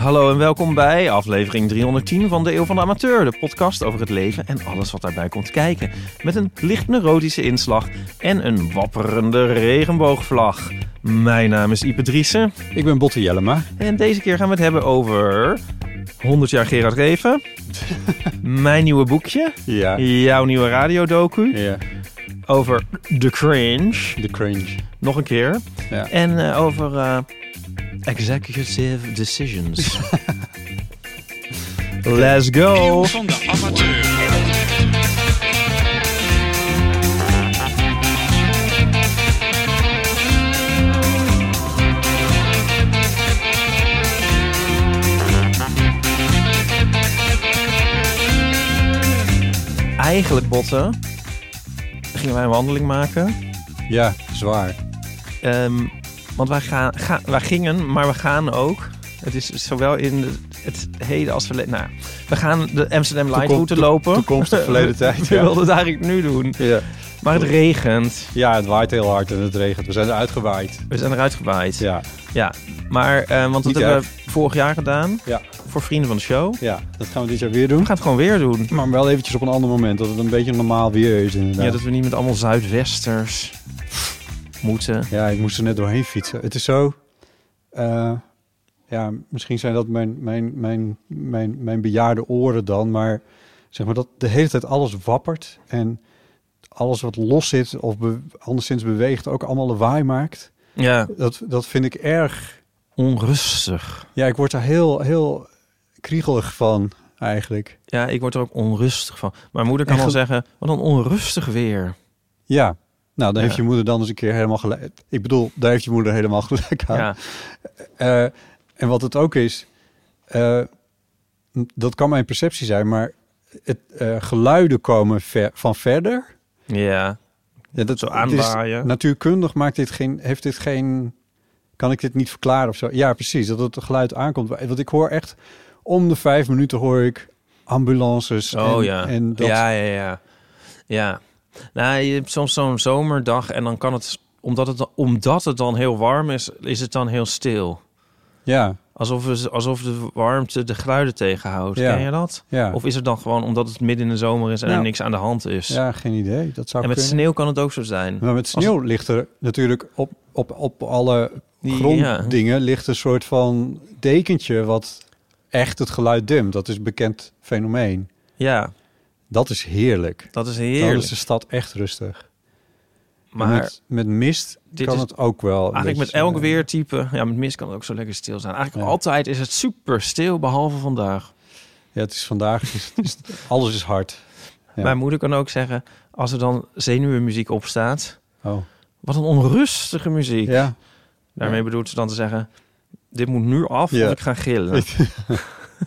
Hallo en welkom bij aflevering 310 van de Eeuw van de Amateur, de podcast over het leven en alles wat daarbij komt kijken. Met een licht neurotische inslag en een wapperende regenboogvlag. Mijn naam is Ipe Driessen Ik ben Botte Jellema. en deze keer gaan we het hebben over 100 jaar Gerard Reven, mijn nieuwe boekje, Ja. jouw nieuwe radiodocu, Ja, over The Cringe, de cringe. nog een keer, Ja. en eh, over eh, Executive Decisions. Let's go! van de amateur. Eigenlijk, Botten, gingen wij een wandeling maken. Ja, zwaar. Ehm, want wij, gaan, ga- wij gingen, maar we gaan ook. Het is zowel in het heden als verleden. Nou, we gaan de Amsterdam Light Toekom- route lopen. toekomstige verleden tijd, We ja. wilden het eigenlijk nu doen. Ja. Maar het regent. ja, het waait heel hard en het regent. We zijn eruit gewaaid. We zijn eruit gewaaid. Ja. Ja, Maar, eh, want dat Niet hebben erg. we vorig jaar gedaan. ja, Voor vrienden van de show. ja. Dat gaan we dit jaar weer We doen. gaan het gewoon weer doen. Maar wel eventjes op een ander moment. Dat het een beetje normaal weer is inderdaad. Ja, dat we niet met allemaal Zuidwesters moeten. Ja, ik moest er net doorheen fietsen. Het is zo... eh, ja, misschien zijn dat mijn, mijn, mijn, mijn, mijn bejaarde oren dan. Maar zeg maar dat de hele tijd alles wappert. En alles wat los zit of be- anderszins beweegt ook allemaal lawaai maakt. Ja, Dat, dat vind ik erg onrustig. Ja, ik word daar heel, heel kriegelig van, eigenlijk. Ja, ik word er ook onrustig van. Mijn moeder kan wel ge- zeggen, wat een onrustig weer. Ja, nou, dan heeft je moeder dan eens een keer helemaal gelijk. Ik bedoel, daar heeft je moeder helemaal gelijk aan. Ja, Eh, en wat het ook is, eh, dat kan mijn perceptie zijn, maar het, eh, geluiden komen ver, van verder. ja. Ja, dat, Zo is- aanwaaien. natuurkundig maakt dit geen, heeft dit geen, kan ik dit niet verklaren of zo? Ja, precies, dat het geluid aankomt. Want ik hoor echt, om de vijf minuten hoor ik ambulances. Oh en, ja. En dat, Ja, ja, ja. Ja. Nou, je hebt soms zo'n zomerdag en dan kan het, omdat het, omdat het dan heel warm is, is het dan heel stil. ja, Alsof, we, alsof de warmte de geluiden tegenhoudt. Ja. Ken je dat? ja. Of is het dan gewoon omdat het midden in de zomer is en er Nou, niks aan de hand is? Ja, geen idee. Dat zou en met kunnen. sneeuw kan het ook zo zijn. Maar met Als- sneeuw ligt er natuurlijk op, op, op alle gronddingen ligt een soort van dekentje wat echt het geluid dimmt. Dat is een bekend fenomeen. Ja, Dat is heerlijk. dat is Dan heerlijk. is de stad echt rustig. maar met, met mist dit kan is het ook wel. eigenlijk met elk weertype, ja, met mist kan het ook zo lekker stil zijn. Eigenlijk Ja. altijd is het super stil, behalve vandaag. Ja, het is vandaag. het is- het is- alles is hard. Ja. Mijn moeder kan ook zeggen, als er dan zenuwenmuziek opstaat, Oh. wat een onrustige muziek. Ja. Daarmee bedoelt ze dan te zeggen, dit moet nu af Ja. of ik ga gillen.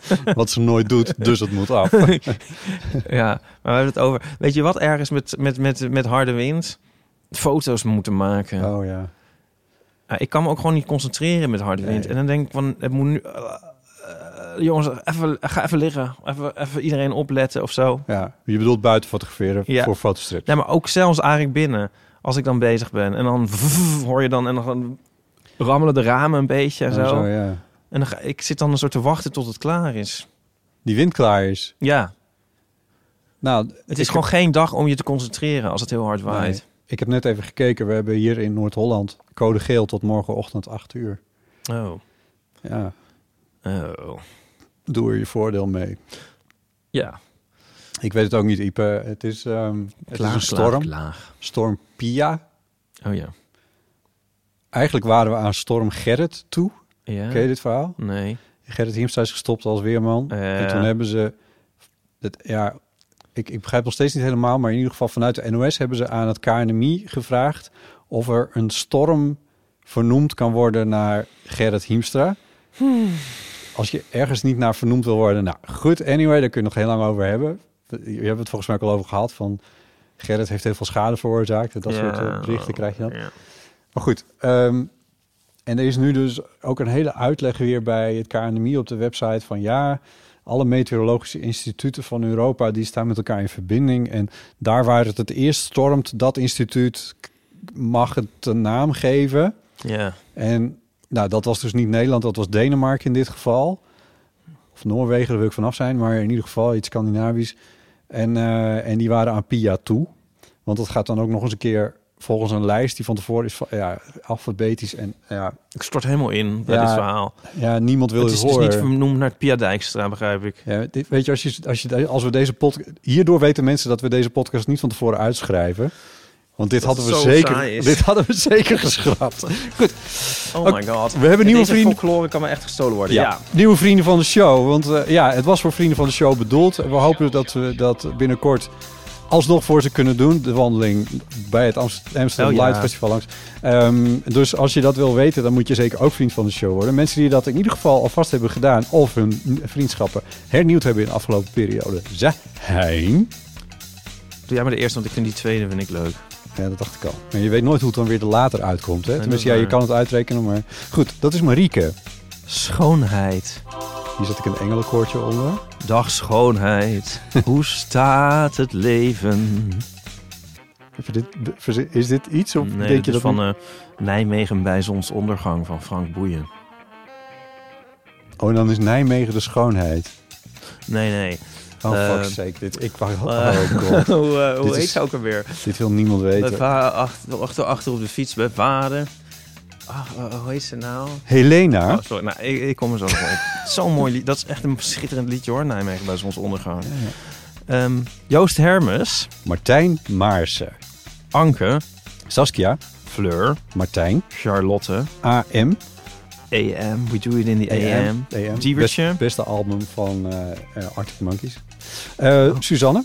Wat ze nooit doet, dus het moet af. ja, maar we hebben het over, weet je wat ergens met, met, met, met harde wind? Foto's moeten maken. Oh ja. Ja, ik kan me ook gewoon niet concentreren met harde wind. Nee. En dan denk ik van, het moet nu... eh, eh, jongens, even, ga even liggen. Even, even iedereen opletten of zo. ja. Je bedoelt buiten fotograferen Ja. voor fotostrips. Ja, maar ook zelfs eigenlijk binnen. Als ik dan bezig ben. En dan hoor je dan... En dan rammelen de ramen een beetje en Oh, zo. ja. En dan ga, ik zit dan een soort te wachten tot het klaar is. Die wind klaar is. Ja, Nou, het is gewoon geen dag om je te concentreren als het heel hard waait. Nee. Ik heb net even gekeken. We hebben hier in Noord-Holland code geel tot morgenochtend 8 uur. Oh. Ja, Oh. doe er je voordeel mee. Ja. Ik weet het ook niet, Ipe. Het is, ehm, het is een storm. Klaag. Storm Pia. Oh ja. Eigenlijk waren we aan storm Gerrit toe. Ja? Ken je dit verhaal? Nee. Gerrit Hiemstra is gestopt als weerman. En toen hebben ze... Het, ja, ik, ik begrijp nog steeds niet helemaal... maar in ieder geval vanuit de NOS hebben ze aan het KNMI gevraagd... of er een storm vernoemd kan worden naar Gerrit Hiemstra. Als je ergens niet naar vernoemd wil worden... Nou, goed, anyway, daar kun je nog heel lang over hebben. Je hebt het volgens mij ook al over gehad van... Gerrit heeft heel veel schade veroorzaakt. Dat soort eh, berichten krijg je dan. Ja. Maar goed, ehm, en er is nu dus ook een hele uitleg weer bij het KNMI op de website van ja, alle meteorologische instituten van Europa die staan met elkaar in verbinding en daar waar het het eerst stormt, dat instituut mag het een naam geven. Ja. En nou, dat was dus niet Nederland, dat was Denemarken in dit geval. Of Noorwegen, daar wil ik vanaf zijn, maar in ieder geval iets Scandinavisch. En, eh, en die waren aan PIA toe. Want dat gaat dan ook nog eens een keer volgens een lijst die van tevoren is ja, alfabetisch. En ja, Ik stort helemaal in bij Ja, dit verhaal. ja niemand wil het het is dus horen. niet vernoemd naar het Pia Dijkstra, begrijp ik. Ja, dit, weet je, als, je, als, je, als we deze podcast... Hierdoor weten mensen dat we deze podcast niet van tevoren uitschrijven. Want dit, Dat hadden we, het zeker, is. dit hadden we zeker geschrapt. Goed, Oh my god. we hebben nieuwe Deze vrienden. folklore kan me echt gestolen worden. Ja. Ja. Nieuwe vrienden van de show. Want eh, ja, het was voor vrienden van de show bedoeld. We hopen dat we dat binnenkort alsnog voor ze kunnen doen. De wandeling bij het Amst- Amsterdam Oh, ja. Light Festival langs. Ehm, dus als je dat wil weten, dan moet je zeker ook vriend van de show worden. Mensen die dat in ieder geval alvast hebben gedaan... of hun vriendschappen hernieuwd hebben in de afgelopen periode... zijn... Doe jij maar de eerste, want ik vind die tweede vind ik leuk. Ja, dat dacht ik al. Maar je weet nooit hoe het dan weer er later uitkomt. Hè? Tenminste, ja, je kan het uitrekenen, maar... Goed, dat is Marieke. Schoonheid. Hier zet ik een engelenkoortje onder. Dag schoonheid. Hoe staat het leven? Is dit iets? Of Nee, denk dit je is dat van eh, Nijmegen bij zonsondergang van Frank Boeien. Oh, dan is Nijmegen de schoonheid. Nee, nee. Oh, Eh, fuck's sake. Dit, ik wou... Eh, oh, god. hoe eh, hoe heet is- ze ook alweer? Dit wil niemand weten. achter, achter, achter op de fiets met vader. Eh, hoe heet ze nou? Helena. Oh, sorry. Nou, ik, ik kom er zo nog op. Zo'n mooi lied. Dat is echt een schitterend liedje hoor, Nijmegen bij zonsondergang. Ehm, Joost Hermes, Martijn Maarsen. Anke, Saskia. Fleur, Martijn. Charlotte, AM. AM, We Do It in the AM. AM. Best- beste album van eh, Arctic Monkeys. Eh, Oh. Suzanne.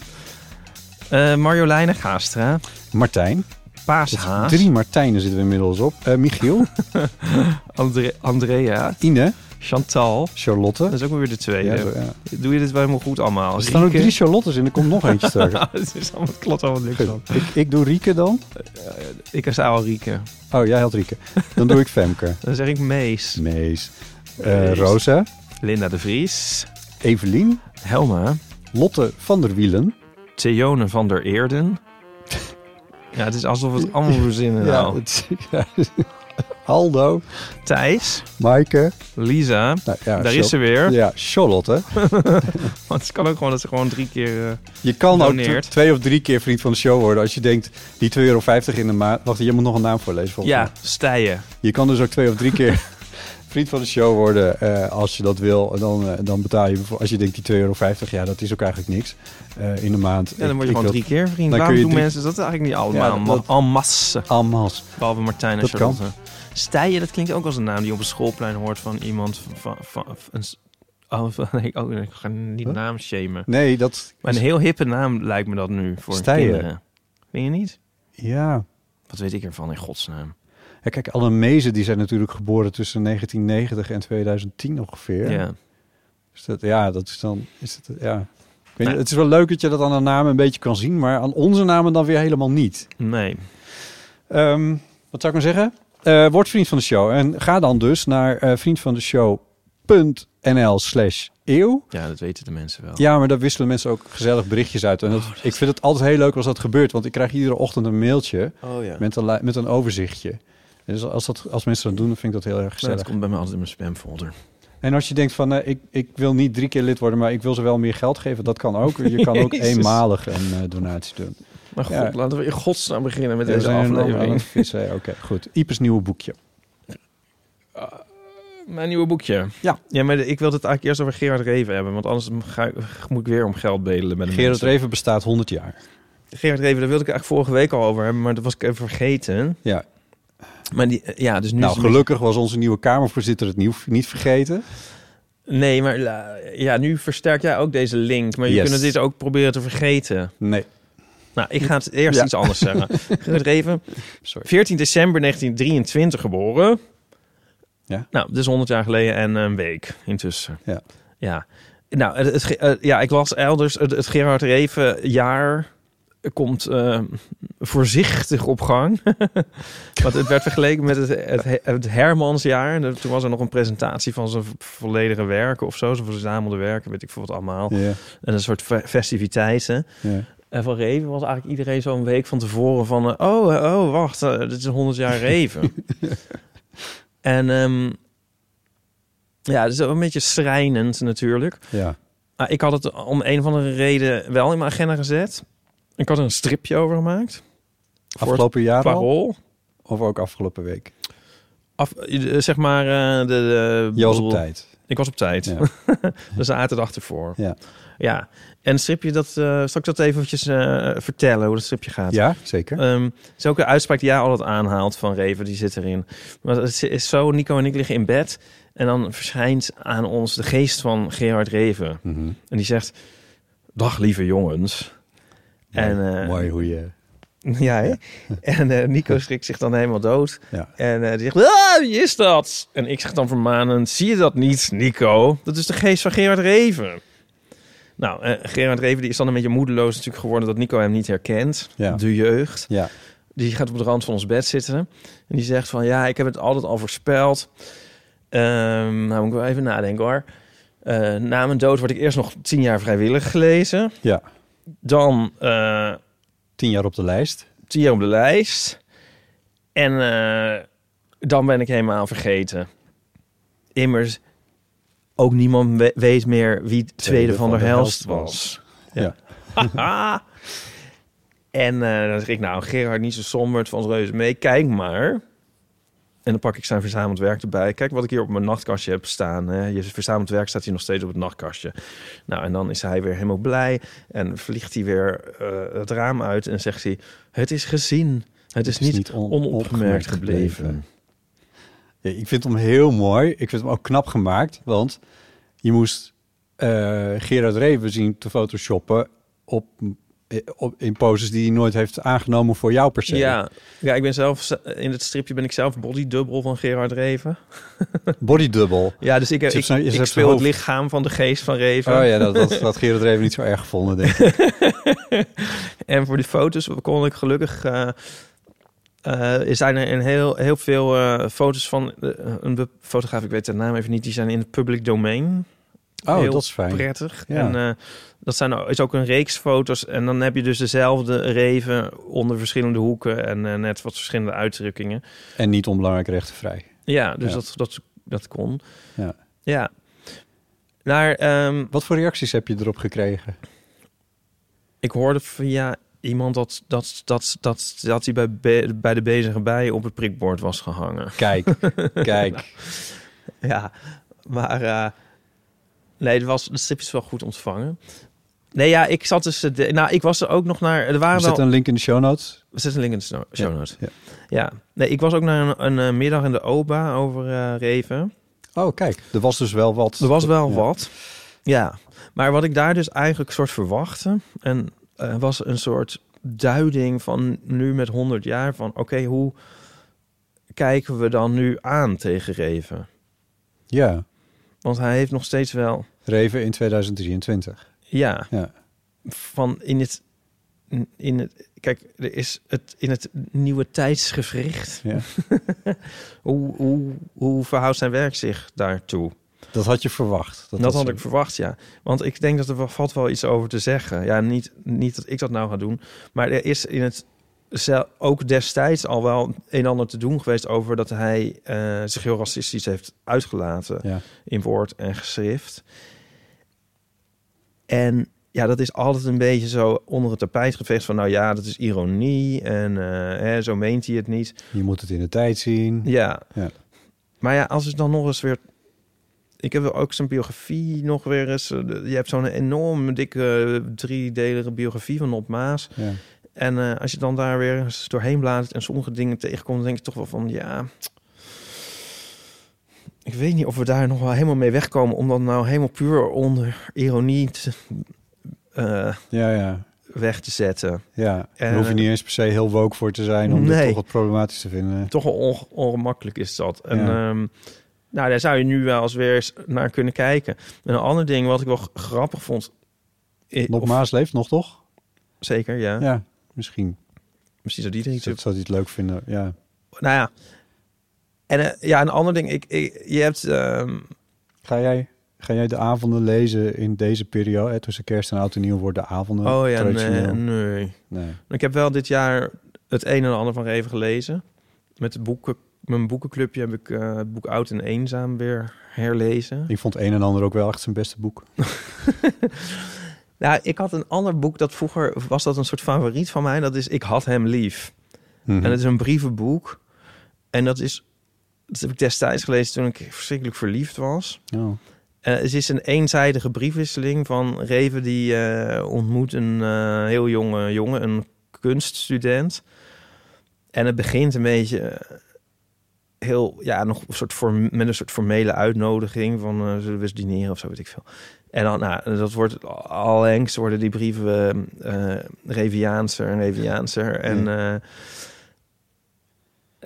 Marjoleine Gaastra, Martijn. Paashaas, Drie Martijnen zitten we inmiddels op. Eh, Michiel. Andre- Andrea, Ine. Chantal. Charlotte. Dat is ook weer de tweede. Ja, zo, ja. Doe je dit wel helemaal goed allemaal? Er staan ook drie Charlottes in. Er komt nog eentje terug. het is allemaal, het klopt allemaal niks van. ik, ik doe Rieke dan. Ik is al Rieke. Oh, jij had Rieke. Dan doe ik Femke. Dan zeg ik Mees. Mees. Eh, Mees. Rosa. Linda de Vries. Evelien. Helma. Lotte van der Wielen. Theone van der Eerden. Ja, het is alsof we het allemaal verzinnen nou. het, ja. Aldo. Thijs. Maaike. Lisa. Nou, ja, Daar is ze weer. Ja, Charlotte. Want het kan ook gewoon dat ze gewoon drie keer... eh, Je kan ook Doneert. twee of drie keer vriend van de show worden. Als je denkt, die 2,50 euro in de maand... Wacht, je moet nog een naam voorlezen volgens ja. Stijen. Je kan dus ook twee of drie keer vriend van de show worden. eh, als je dat wil, dan, eh, dan betaal je... voor- Als je denkt, die 2,50 euro, ja, dat is ook eigenlijk niks eh, in de maand. Ja, dan word je Ik- gewoon ik drie keer vriend. dan Waarom doen drie- mensen dat eigenlijk niet allemaal? Ja, dat- En masse. En masse. Behalve Martijn en Dat kan. Charlotte. Stijen, dat klinkt ook als een naam die op een schoolplein hoort van iemand van... van, van een, oh, nee, oh, ik ga niet Huh? naam shamen. Nee, dat... Maar een heel hippe naam lijkt me dat nu voor Stijen. kinderen. Vind je niet? Ja. Wat weet ik ervan in godsnaam? Ja, kijk, alle mezen die zijn natuurlijk geboren tussen 1990 en 2010 ongeveer. Ja. Dus dat, ja, dat is dan... Is het, ja. Ik weet niet, Nee. het is wel leuk dat je dat aan de namen een beetje kan zien, maar aan onze namen dan weer helemaal niet. Nee. Ehm, wat zou ik maar zeggen? Eh, word vriend van de show. En ga dan dus naar eh vriendvandeshow.nl slash eeuw. Ja, dat weten de mensen wel. Ja, maar daar wisselen mensen ook gezellig berichtjes uit. En dat, ik vind het altijd heel leuk als dat gebeurt. Want ik krijg iedere ochtend een mailtje Oh ja. met een, met een overzichtje. Dus als, dat, als mensen dat doen, dan vind ik dat heel erg gezellig. het komt bij mij altijd in mijn spamfolder. En als je denkt van, eh, ik, ik wil niet drie keer lid worden, maar ik wil ze wel meer geld geven, dat kan ook. Je kan ook eenmalig een eh, donatie doen. Maar Ja. laten we in godsnaam beginnen met deze aflevering. Oké, goed. Ipes nieuwe boekje. Mijn nieuwe boekje. Ja. Ja, maar ik wil het eigenlijk eerst over Gerard Reven hebben. Want anders ga, ik- moet ik weer om geld bedelen met de Gerard mensen. Reven bestaat 100 jaar. Gerard Reven, daar wilde ik eigenlijk vorige week al over hebben. Maar dat was ik even vergeten. Ja. Maar die, ja, dus nu... Nou, gelukkig was onze nieuwe Kamervoorzitter het nieuw, niet vergeten. Nee, maar ja, nu versterk jij ook deze link. Maar je kunt dit ook proberen te vergeten. Nee, Nou, ik ga het eerst Ja. iets anders zeggen. Gerard Reven, sorry. 14 december 1923 geboren. Ja. Nou, dus 100 jaar geleden en een week intussen. Ja. Ja. Nou, het, het, eh, ja, ik las elders het, het Gerard Reven jaar komt eh, voorzichtig op gang. Want het werd vergeleken met het, het, het Hermansjaar. En toen was er nog een presentatie van zijn volledige werken of zo. Zijn verzamelde werken, weet ik veel wat allemaal. En een soort fe- festiviteiten. En van Reven was eigenlijk iedereen zo'n week van tevoren van... eh, oh, eh, oh, wacht, eh, dit is 100 jaar Reven. en ehm, ja, het is ook een beetje schrijnend natuurlijk. ja. Ik had het om een of andere reden wel in mijn agenda gezet. Ik had een stripje over gemaakt. Afgelopen jaar het al? parool. Of ook afgelopen week? Af, eh, zeg maar... eh, de, de, Je was op tijd. Ik was op tijd. Ja. de zaterdag ervoor. Ja. Ja. En het stripje, dat, eh zal ik dat eventjes vertellen, hoe dat stripje gaat? Ja, zeker. Het is ook een uitspraak die jij altijd aanhaalt van Reven, die zit erin. Maar het is zo, Nico en ik liggen in bed en dan verschijnt aan ons de geest van Gerard Reven. Mhm. En die zegt, dag lieve jongens. En, Mooi, eh, mooi hoe je... Ja, hè? En eh, Nico schrikt zich dan helemaal dood. Ja. En eh, die zegt, ah, wie is dat? En ik zeg dan vermanend, zie je dat niet, Nico? Dat is de geest van Gerard Reven. Nou, Gerard Reven die is dan een beetje moedeloos natuurlijk geworden dat Nico hem niet herkent. Ja. De jeugd. Ja, Die gaat op de rand van ons bed zitten. En die zegt van, ja, ik heb het altijd al voorspeld. Ehm nou, moet ik wel even nadenken hoor. Na mijn dood word ik eerst nog tien jaar vrijwillig gelezen. ja. Dan eh, Tien jaar op de lijst. tien jaar op de lijst. En eh, dan ben ik helemaal vergeten. Immers, ook niemand we- weet meer wie het tweede van, der Helst was. Ja. En eh, dan zeg ik, nou, Gerard, niet zo somber, valt reuze mee. Kijk maar. En dan pak ik zijn verzameld werk erbij. Kijk wat ik hier op mijn nachtkastje heb staan. Hè. Je verzameld werk staat hier nog steeds op het nachtkastje. Nou, en dan is hij weer helemaal blij. En vliegt hij weer eh, het raam uit en zegt hij... Het is gezien. Het is, is niet, niet on- onopgemerkt gebleven. gebleven. Ja, ik vind hem heel mooi. Ik vind hem ook knap gemaakt. Want je moest eh, Gerard Reven zien te photoshoppen op, op, in poses die hij nooit heeft aangenomen voor jou per se. Ja, ja, ik ben zelf... In het stripje ben ik zelf bodydouble van Gerard Reven. Body double. Ja, dus ik, ik, speel het lichaam van de geest van Reven. Oh ja, dat, dat had Gerard Reven niet zo erg gevonden, denk ik. En voor die foto's kon ik gelukkig... eh eh, er zijn er een heel, heel veel eh, foto's van eh, een fotograaf, ik weet de naam even niet, die zijn in het public domain. Oh, Heel dat is fijn. Prettig. Ja. En eh, dat zijn, is ook een reeks foto's. En dan heb je dus dezelfde reven onder verschillende hoeken en eh, net wat verschillende uitdrukkingen. En niet onbelangrijk rechtenvrij. Ja, dus Ja. Dat, dat, dat kon. Ja. Ja. Naar, ehm, Wat voor reacties heb je erop gekregen? ik hoorde via iemand dat, dat, dat, dat, dat hij bij, be- bij de bezige bij op het prikbord was gehangen. Kijk, kijk. Ja, maar eh, nee, het was de strip is wel goed ontvangen. Nee, ja, ik zat dus. De, nou, ik was er ook nog naar. Er waren zetten wel. een link in de show notes. We zetten een link in de show notes. ja. Ja. nee, ik was ook naar een, een, eh, middag in de OBA over eh, Reven. Oh, kijk. Er was dus wel wat. Er was wel Ja. wat. Ja, maar wat ik daar dus eigenlijk soort verwachtte en eh, was een soort duiding van nu met 100 jaar van oké, hoe kijken we dan nu aan tegen Reven? Ja, Want hij heeft nog steeds wel Reven in 2023. ja, Ja. van in het in het kijk, er is het in het nieuwe tijdsgevricht. Ja. Hoe, hoe, hoe verhoudt zijn werk zich daartoe? Dat had je verwacht. Dat, dat had zo- ik verwacht, ja. Want ik denk dat er valt wel iets over te zeggen. Ja, niet, niet dat ik dat nou ga doen. Maar er is in het ook destijds al wel een en ander te doen geweest over dat hij eh, zich heel racistisch heeft uitgelaten Ja. in woord en geschrift. En ja, dat is altijd een beetje zo onder het tapijt geveegd van nou ja, dat is ironie en eh, hè, zo meent hij het niet. Je moet het in de tijd zien. Ja. Ja. Maar ja, als het dan nog eens weer ik heb ook zijn biografie nog weer eens. eh, Je hebt zo'n enorm dikke driedelige biografie van Op Maas. Ja. En eh, als je dan daar weer eens doorheen bladert en sommige dingen tegenkomt, dan denk je toch wel van ja. Ik weet niet of we daar nog wel helemaal mee wegkomen om dat nou helemaal puur onder ironie te, eh, Ja, ja. weg te zetten. Ja, daar Eh, hoef je niet eens per se heel woke voor te zijn om dit nee. toch wat problematisch te vinden. Toch wel onge- ongemakkelijk is dat. En Ja. ehm, nou, daar zou je nu wel eens weer eens naar kunnen kijken. En een ander ding wat ik wel grappig vond. Maas leeft nog, toch? Zeker, ja. Ja, misschien. Misschien zou die Dat zou hij het leuk vinden, ja. Nou ja. En eh, ja, een ander ding. Ik, ik, je hebt... ehm, Ga jij, ga jij de avonden lezen in deze periode? Hè, tussen kerst en oud en nieuw worden de avonden oh ja, nee, nee. Nee. Ik heb wel dit jaar het een en ander van even gelezen. Met de boeken, mijn boekenclubje heb ik eh, het boek Oud en Eenzaam weer herlezen. Ik vond een en ander ook wel echt zijn beste boek. Nou, ik had een ander boek dat vroeger was dat een soort favoriet van mij. Dat is Ik had hem lief. Mhm. En het is een brievenboek. En dat is, dat heb ik destijds gelezen toen ik verschrikkelijk verliefd was. Oh. Eh, het is een eenzijdige briefwisseling van Reven die eh, ontmoet een eh, heel jonge jongen, een kunststudent. En het begint een beetje eh, heel, ja, nog een soort vorm, met een soort formele uitnodiging van zullen we eens dineren of zo, weet ik veel. En dan, nou, dat wordt allengs worden die brieven eh Reviaanser en Reviaanser. En eh,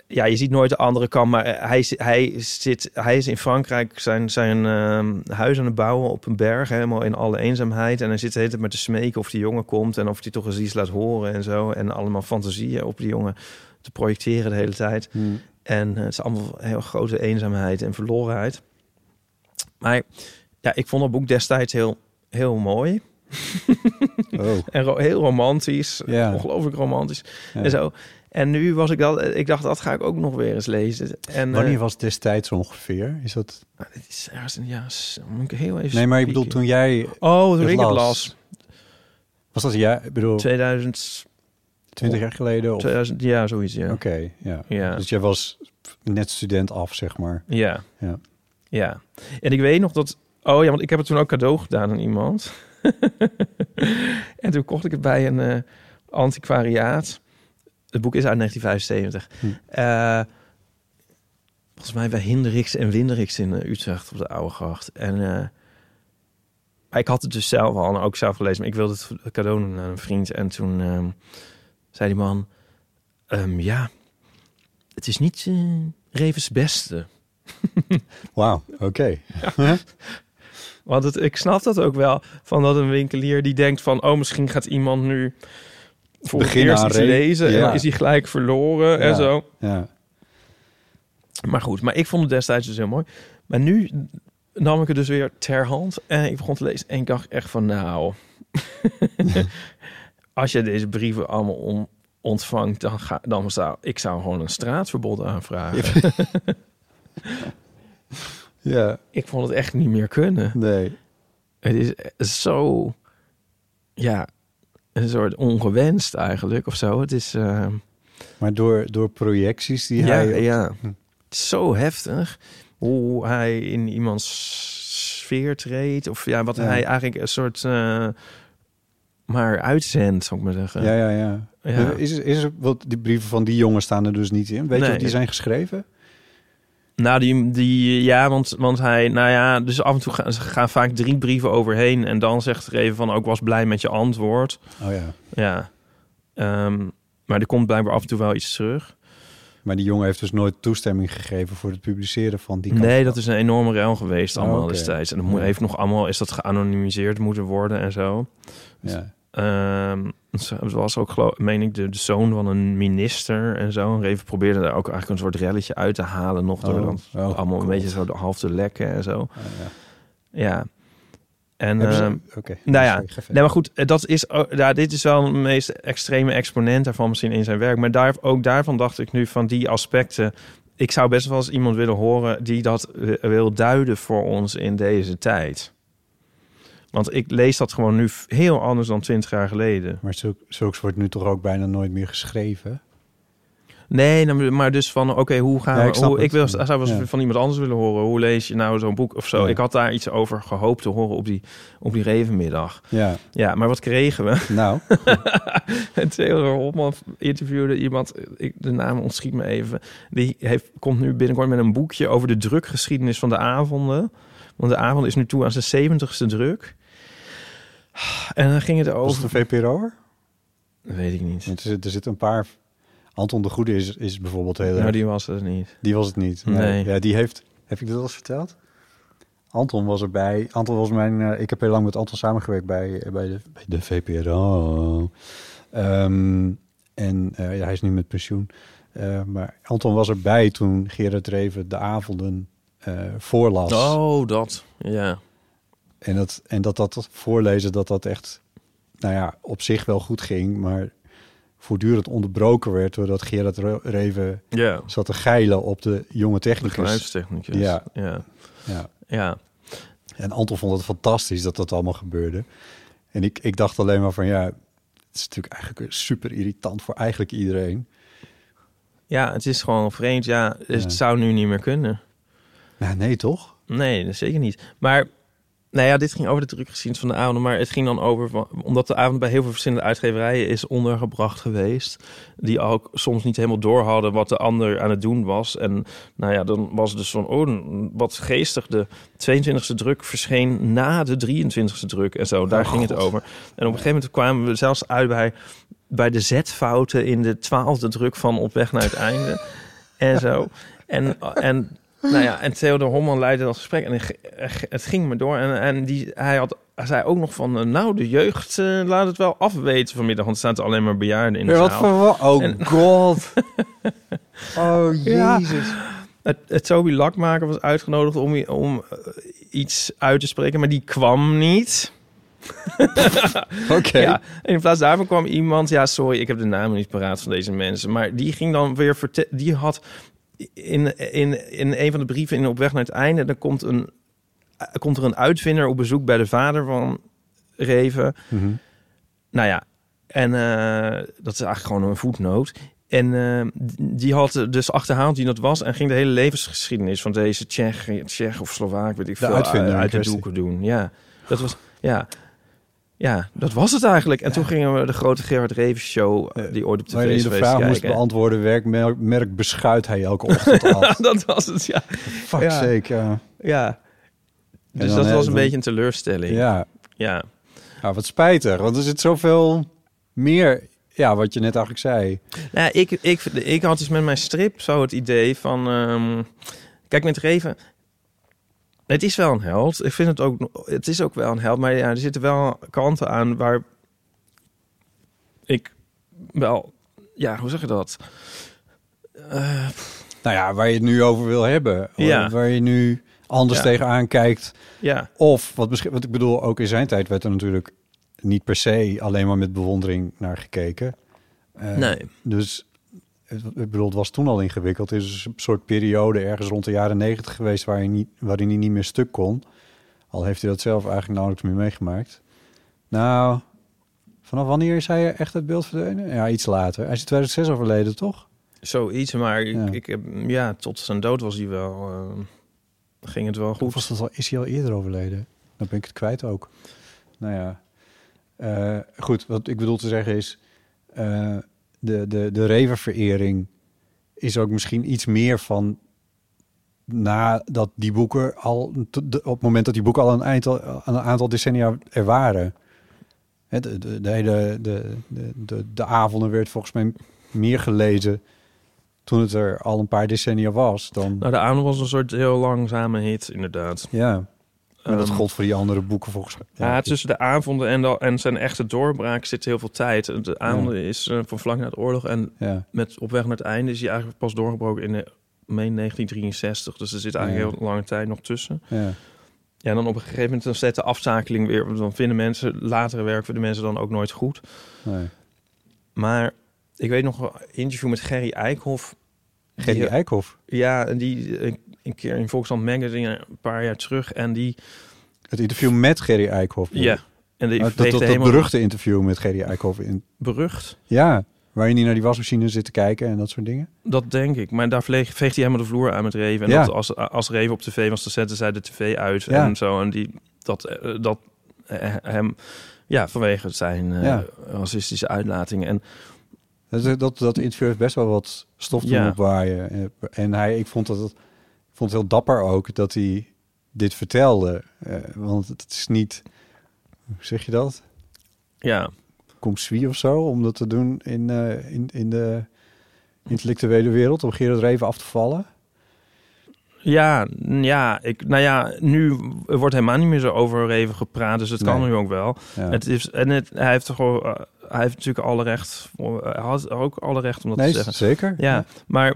ja, je ziet nooit de andere kant, maar eh, hij, hij, zit, hij is in Frankrijk zijn, zijn eh, huis aan het bouwen op een berg, helemaal in alle eenzaamheid. En hij zit de hele tijd met te smeken of die jongen komt en of hij toch eens iets laat horen en zo. En allemaal fantasieën op die jongen te projecteren de hele tijd. Hmm. En het is allemaal heel grote eenzaamheid en verlorenheid. Maar ja, ik vond dat boek destijds heel, heel mooi. Oh. En ro- heel romantisch. Ja. Ongelooflijk romantisch. Ja. En zo. En nu was ik dat... Ik dacht, dat ga ik ook nog weer eens lezen. En, eh, Wanneer was het destijds ongeveer? Is dat... nou, dit is ergens een ja, s- moet ik heel even. Nee, maar ik bedoel, toen jij Oh, toen het ik het las, las. Was dat ja? Ik bedoel, 2000, 20 jaar geleden? Of... 2000 ja, zoiets, ja. Oké, ja. Ja. Dus jij was net student af, zeg maar. Ja. Ja. Ja. En ik weet nog dat... Oh ja, want ik heb het toen ook cadeau gedaan aan iemand. en toen kocht ik het bij een eh, antiquariaat. Het boek is uit 1975. Hm. Eh, volgens mij bij Hinderiks en Winderiks in eh, Utrecht op de Oude Gracht. En ik had het dus zelf al en ook zelf gelezen. Maar ik wilde het cadeau doen aan een vriend. En toen ehm, zei die man... ehm, ja, het is niet Revens beste. Wauw, oké. Want het, ik snap dat ook wel. Van dat een winkelier die denkt van... oh, misschien gaat iemand nu voor het eerst iets lezen... en ja. dan is hij gelijk verloren en zo. Ja. Maar goed, maar ik vond het destijds dus heel mooi. Maar nu nam ik het dus weer ter hand en ik begon te lezen. En ik dacht echt van nou... als je deze brieven allemaal on- ontvangt... dan, ga, dan zou ik zou gewoon een straatverbod aanvragen. ja, ik vond het echt niet meer kunnen. nee. Het is zo, ja, een soort ongewenst eigenlijk of zo. Het is, eh, Maar door, door projecties die ja, hij... ja, Hm. het is zo heftig hoe hij in iemands sfeer treedt. Of ja, wat Ja. hij eigenlijk een soort, eh, maar uitzendt, zou ik maar zeggen. Ja, ja, ja. Ja. Is, is er, wat die brieven van die jongen staan er dus niet in. Weet je of die zijn geschreven? Nou, die, die ja, want, want hij, nou ja, dus af en toe gaan, ze gaan vaak drie brieven overheen. En dan zegt er even van, ook was blij met je antwoord. Oh ja. Ja. Ehm, maar er komt blijkbaar af en toe wel iets terug. Maar die jongen heeft dus nooit toestemming gegeven voor het publiceren van die kant. Nee, dat is een enorme rel geweest allemaal Oh, destijds. En dat moet, heeft nog allemaal, is dat geanonimiseerd moeten worden en zo. Ja. Het was ook, geloof, meen ik, de, de zoon van een minister en zo. En Reven probeerde daar ook eigenlijk een soort relletje uit te halen nog. Door Oh, dan oh, allemaal een beetje zo half te lekken en zo. Oh, ja. Ja. En, ze- ehm, Oké. nou ja, Sorry. Nee, maar goed, eh, dat is, ja, dit is wel de meest extreme exponent daarvan misschien in zijn werk. Maar daar, ook daarvan dacht ik nu van die aspecten. Ik zou best wel eens iemand willen horen die dat eh, wil duiden voor ons in deze tijd. Want ik lees dat gewoon nu heel anders dan twintig jaar geleden. Maar zulk, zulks wordt nu toch ook bijna nooit meer geschreven? Nee, nou, maar dus van, oké, hoe gaan Ja, ik hoe, ik, wil, zou wel eens Ja. van iemand anders willen horen. Hoe lees je nou zo'n boek of zo? Ja. Ik had daar iets over gehoopt te horen op die, op die revenmiddag. Ja, Ja, maar wat kregen we? nou, En Theodor Hopman interviewde iemand, ik, de naam ontschiet me even. Die heeft, komt nu binnenkort met een boekje over de drukgeschiedenis van de avonden. Want de avond is nu toe aan zijn zeventigste druk. En dan ging het was over... het een VPRO'er? Weet ik niet. Er, zit- zitten een paar... Anton de Goede is, is bijvoorbeeld heel Nou, die was het niet. Die was het niet. Nee. Ja, die heeft... Heb ik dit al eens verteld? Anton was erbij. Anton was mijn... eh, ik heb heel lang met Anton samengewerkt bij, bij, de, bij de VPRO. Ehm, en eh, ja, hij is nu met pensioen. Eh, maar Anton was erbij toen Gerard Reven de avonden eh, voorlas. Oh, dat. Ja. En, dat, en dat dat voorlezen, dat dat echt... Nou ja, op zich wel goed ging, maar voortdurend onderbroken werd... doordat Gerard Re- Reven Ja. zat te geilen op de jonge De technicus. geluidstechnicus. Ja. Ja. Ja. Ja. En Anton vond het fantastisch dat dat allemaal gebeurde. En ik, ik dacht alleen maar van ja, het is natuurlijk eigenlijk super irritant voor eigenlijk iedereen. Ja, het is gewoon vreemd. Ja, Ja. het zou nu niet meer kunnen. Nou, nee, toch? Nee, zeker niet. Maar, nou ja, dit ging over de drukgeschiedenis van de avond. Maar het ging dan over, van- omdat de avond bij heel veel verschillende uitgeverijen is ondergebracht geweest. Die ook soms niet helemaal door hadden wat de ander aan het doen was. En nou ja, dan was het dus van, oh, wat geestig. De 22e druk verscheen na de 23e druk en zo. Daar Oh, ging het over. En op een gegeven moment kwamen we zelfs uit bij, bij de zetfouten in de 12e druk van Op weg naar het einde. en zo. En, en nou ja, en Theodor Homman leidde dat gesprek en het- het ging me door. En, en die, hij, had, hij zei ook nog van, eh, nou, de jeugd eh, laat het wel afweten vanmiddag, want er staan alleen maar bejaarden in de wat zaal. voor Oh En- god. oh Ja. jezus. Het, het Toby Lakmaker was uitgenodigd om, om eh, iets uit te spreken, maar die kwam niet. Oké. Ja, in plaats daarvan kwam iemand, ja, sorry, ik heb de namen niet paraat van deze mensen, maar die ging dan weer vertellen, die had in, in, in een van de brieven in Op weg naar het einde, dan komt, een, komt er een uitvinder op bezoek bij de vader van Reven. Mhm. Nou ja, en eh, dat is eigenlijk gewoon een voetnoot. En eh, die had dus achterhaald wie dat was en ging de hele levensgeschiedenis van deze Tsjech, Tsjech of Slovaak, weet ik De veel, uit de doeken doen. Ja, dat was, ja. Ja, dat was het eigenlijk. En toen gingen we de grote Gerard Reven show, eh, die ooit op tv is je de vraag moest beantwoorden, welk merk, beschuit hij elke ochtend af? dat was het, ja. Fuck Ja. sake, ja. Dus dan, dat was een dan- beetje een teleurstelling. Ja. ja. ja, wat spijtig. Want er zit zoveel meer... Ja, wat je net eigenlijk zei. Nou, ik, ik, ik had dus met mijn strip zo het idee van... ehm, kijk, met Reven... Het is wel een held. Ik vind het ook... Het is ook wel een held. Maar ja, er zitten wel kanten aan waar... Ik wel... Ja, hoe zeg je dat? Eh, Nou ja, waar je het nu over wil hebben. Ja. Waar je nu anders Ja. tegenaan kijkt. ja, Of, wat, misschien, wat ik bedoel, ook in zijn tijd werd er natuurlijk niet per se alleen maar met bewondering naar gekeken. Eh, nee. Dus ik bedoel, het was toen al ingewikkeld. Het is een soort periode ergens rond de jaren negentig geweest waar je niet, waarin hij niet meer stuk kon. Al heeft hij dat zelf eigenlijk nauwelijks meer meegemaakt. Nou, vanaf wanneer is hij echt het beeld verdwenen? Ja, iets later. Hij is in 2006 overleden, toch? Zoiets, maar ik, Ja. ik heb... Ja, tot zijn dood was hij wel... eh, ging het wel goed. was dat al, is hij al eerder overleden? Dan ben ik het kwijt ook. Nou ja. Eh, goed, wat ik bedoel te zeggen is... eh, de, de, de reververering is ook misschien iets meer van... nadat die boeken al... op het moment dat die boeken al een, aantal, een aantal decennia er waren. De, de, de, de, de, de avonden werd volgens mij meer gelezen... toen het er al een paar decennia was dan... Nou, de avond was een soort heel langzame hit, inderdaad. Ja, dat gold voor die andere boeken volgens mij. Ja, tussen de avonden en, de, en zijn echte doorbraak zit heel veel tijd. De avonden is eh, van vlak na de oorlog en ja. met op weg naar het einde is hij eigenlijk pas doorgebroken in eh, meen 1963. Dus er zit eigenlijk Ja. heel lange tijd nog tussen. ja. Ja, en dan op een gegeven moment dan zet de afzakeling weer. Dan vinden mensen latere werk vinden mensen dan ook nooit goed. Nee. Maar ik weet nog een interview met Gerry Eikhoff. Gerry Eikhoff. Ja, en die eh, een keer in Volksland Magazine een paar jaar terug. En die, Het interview met Gerry Eikhoff. ja, en die Oh, dat, dat, dat helemaal beruchte interview met Gerry Eikhoff. In, berucht. ja, Waarin hij naar die wasmachine zit te kijken en dat soort dingen. Dat denk ik. Maar daar veeg, veegt hij helemaal de vloer aan met Reven. En Ja. dat als, als Reven op tv was, dan zetten zij de tv uit Ja. en zo. En die, dat, eh, dat eh, hem, ja, vanwege zijn eh, racistische uitlatingen. En Dat, dat, dat interview heeft best wel wat stof doen Ja. opwaaien. En hij, ik vond, dat, het- ik vond het heel dapper ook dat hij dit vertelde. Eh, want het is niet, hoe zeg je dat? ja, Comswie of zo, om dat te doen in, eh, in, in de intellectuele wereld, om Gerard Reven af te vallen. ja, ja, ik, nou ja, nu wordt helemaal niet meer zo over Reven gepraat. Dus het kan nu ook wel. Ja. Het is, en het, hij heeft toch eh, hij heeft natuurlijk alle recht, hij had ook alle recht om dat nee, te zeggen. zeker. Ja, maar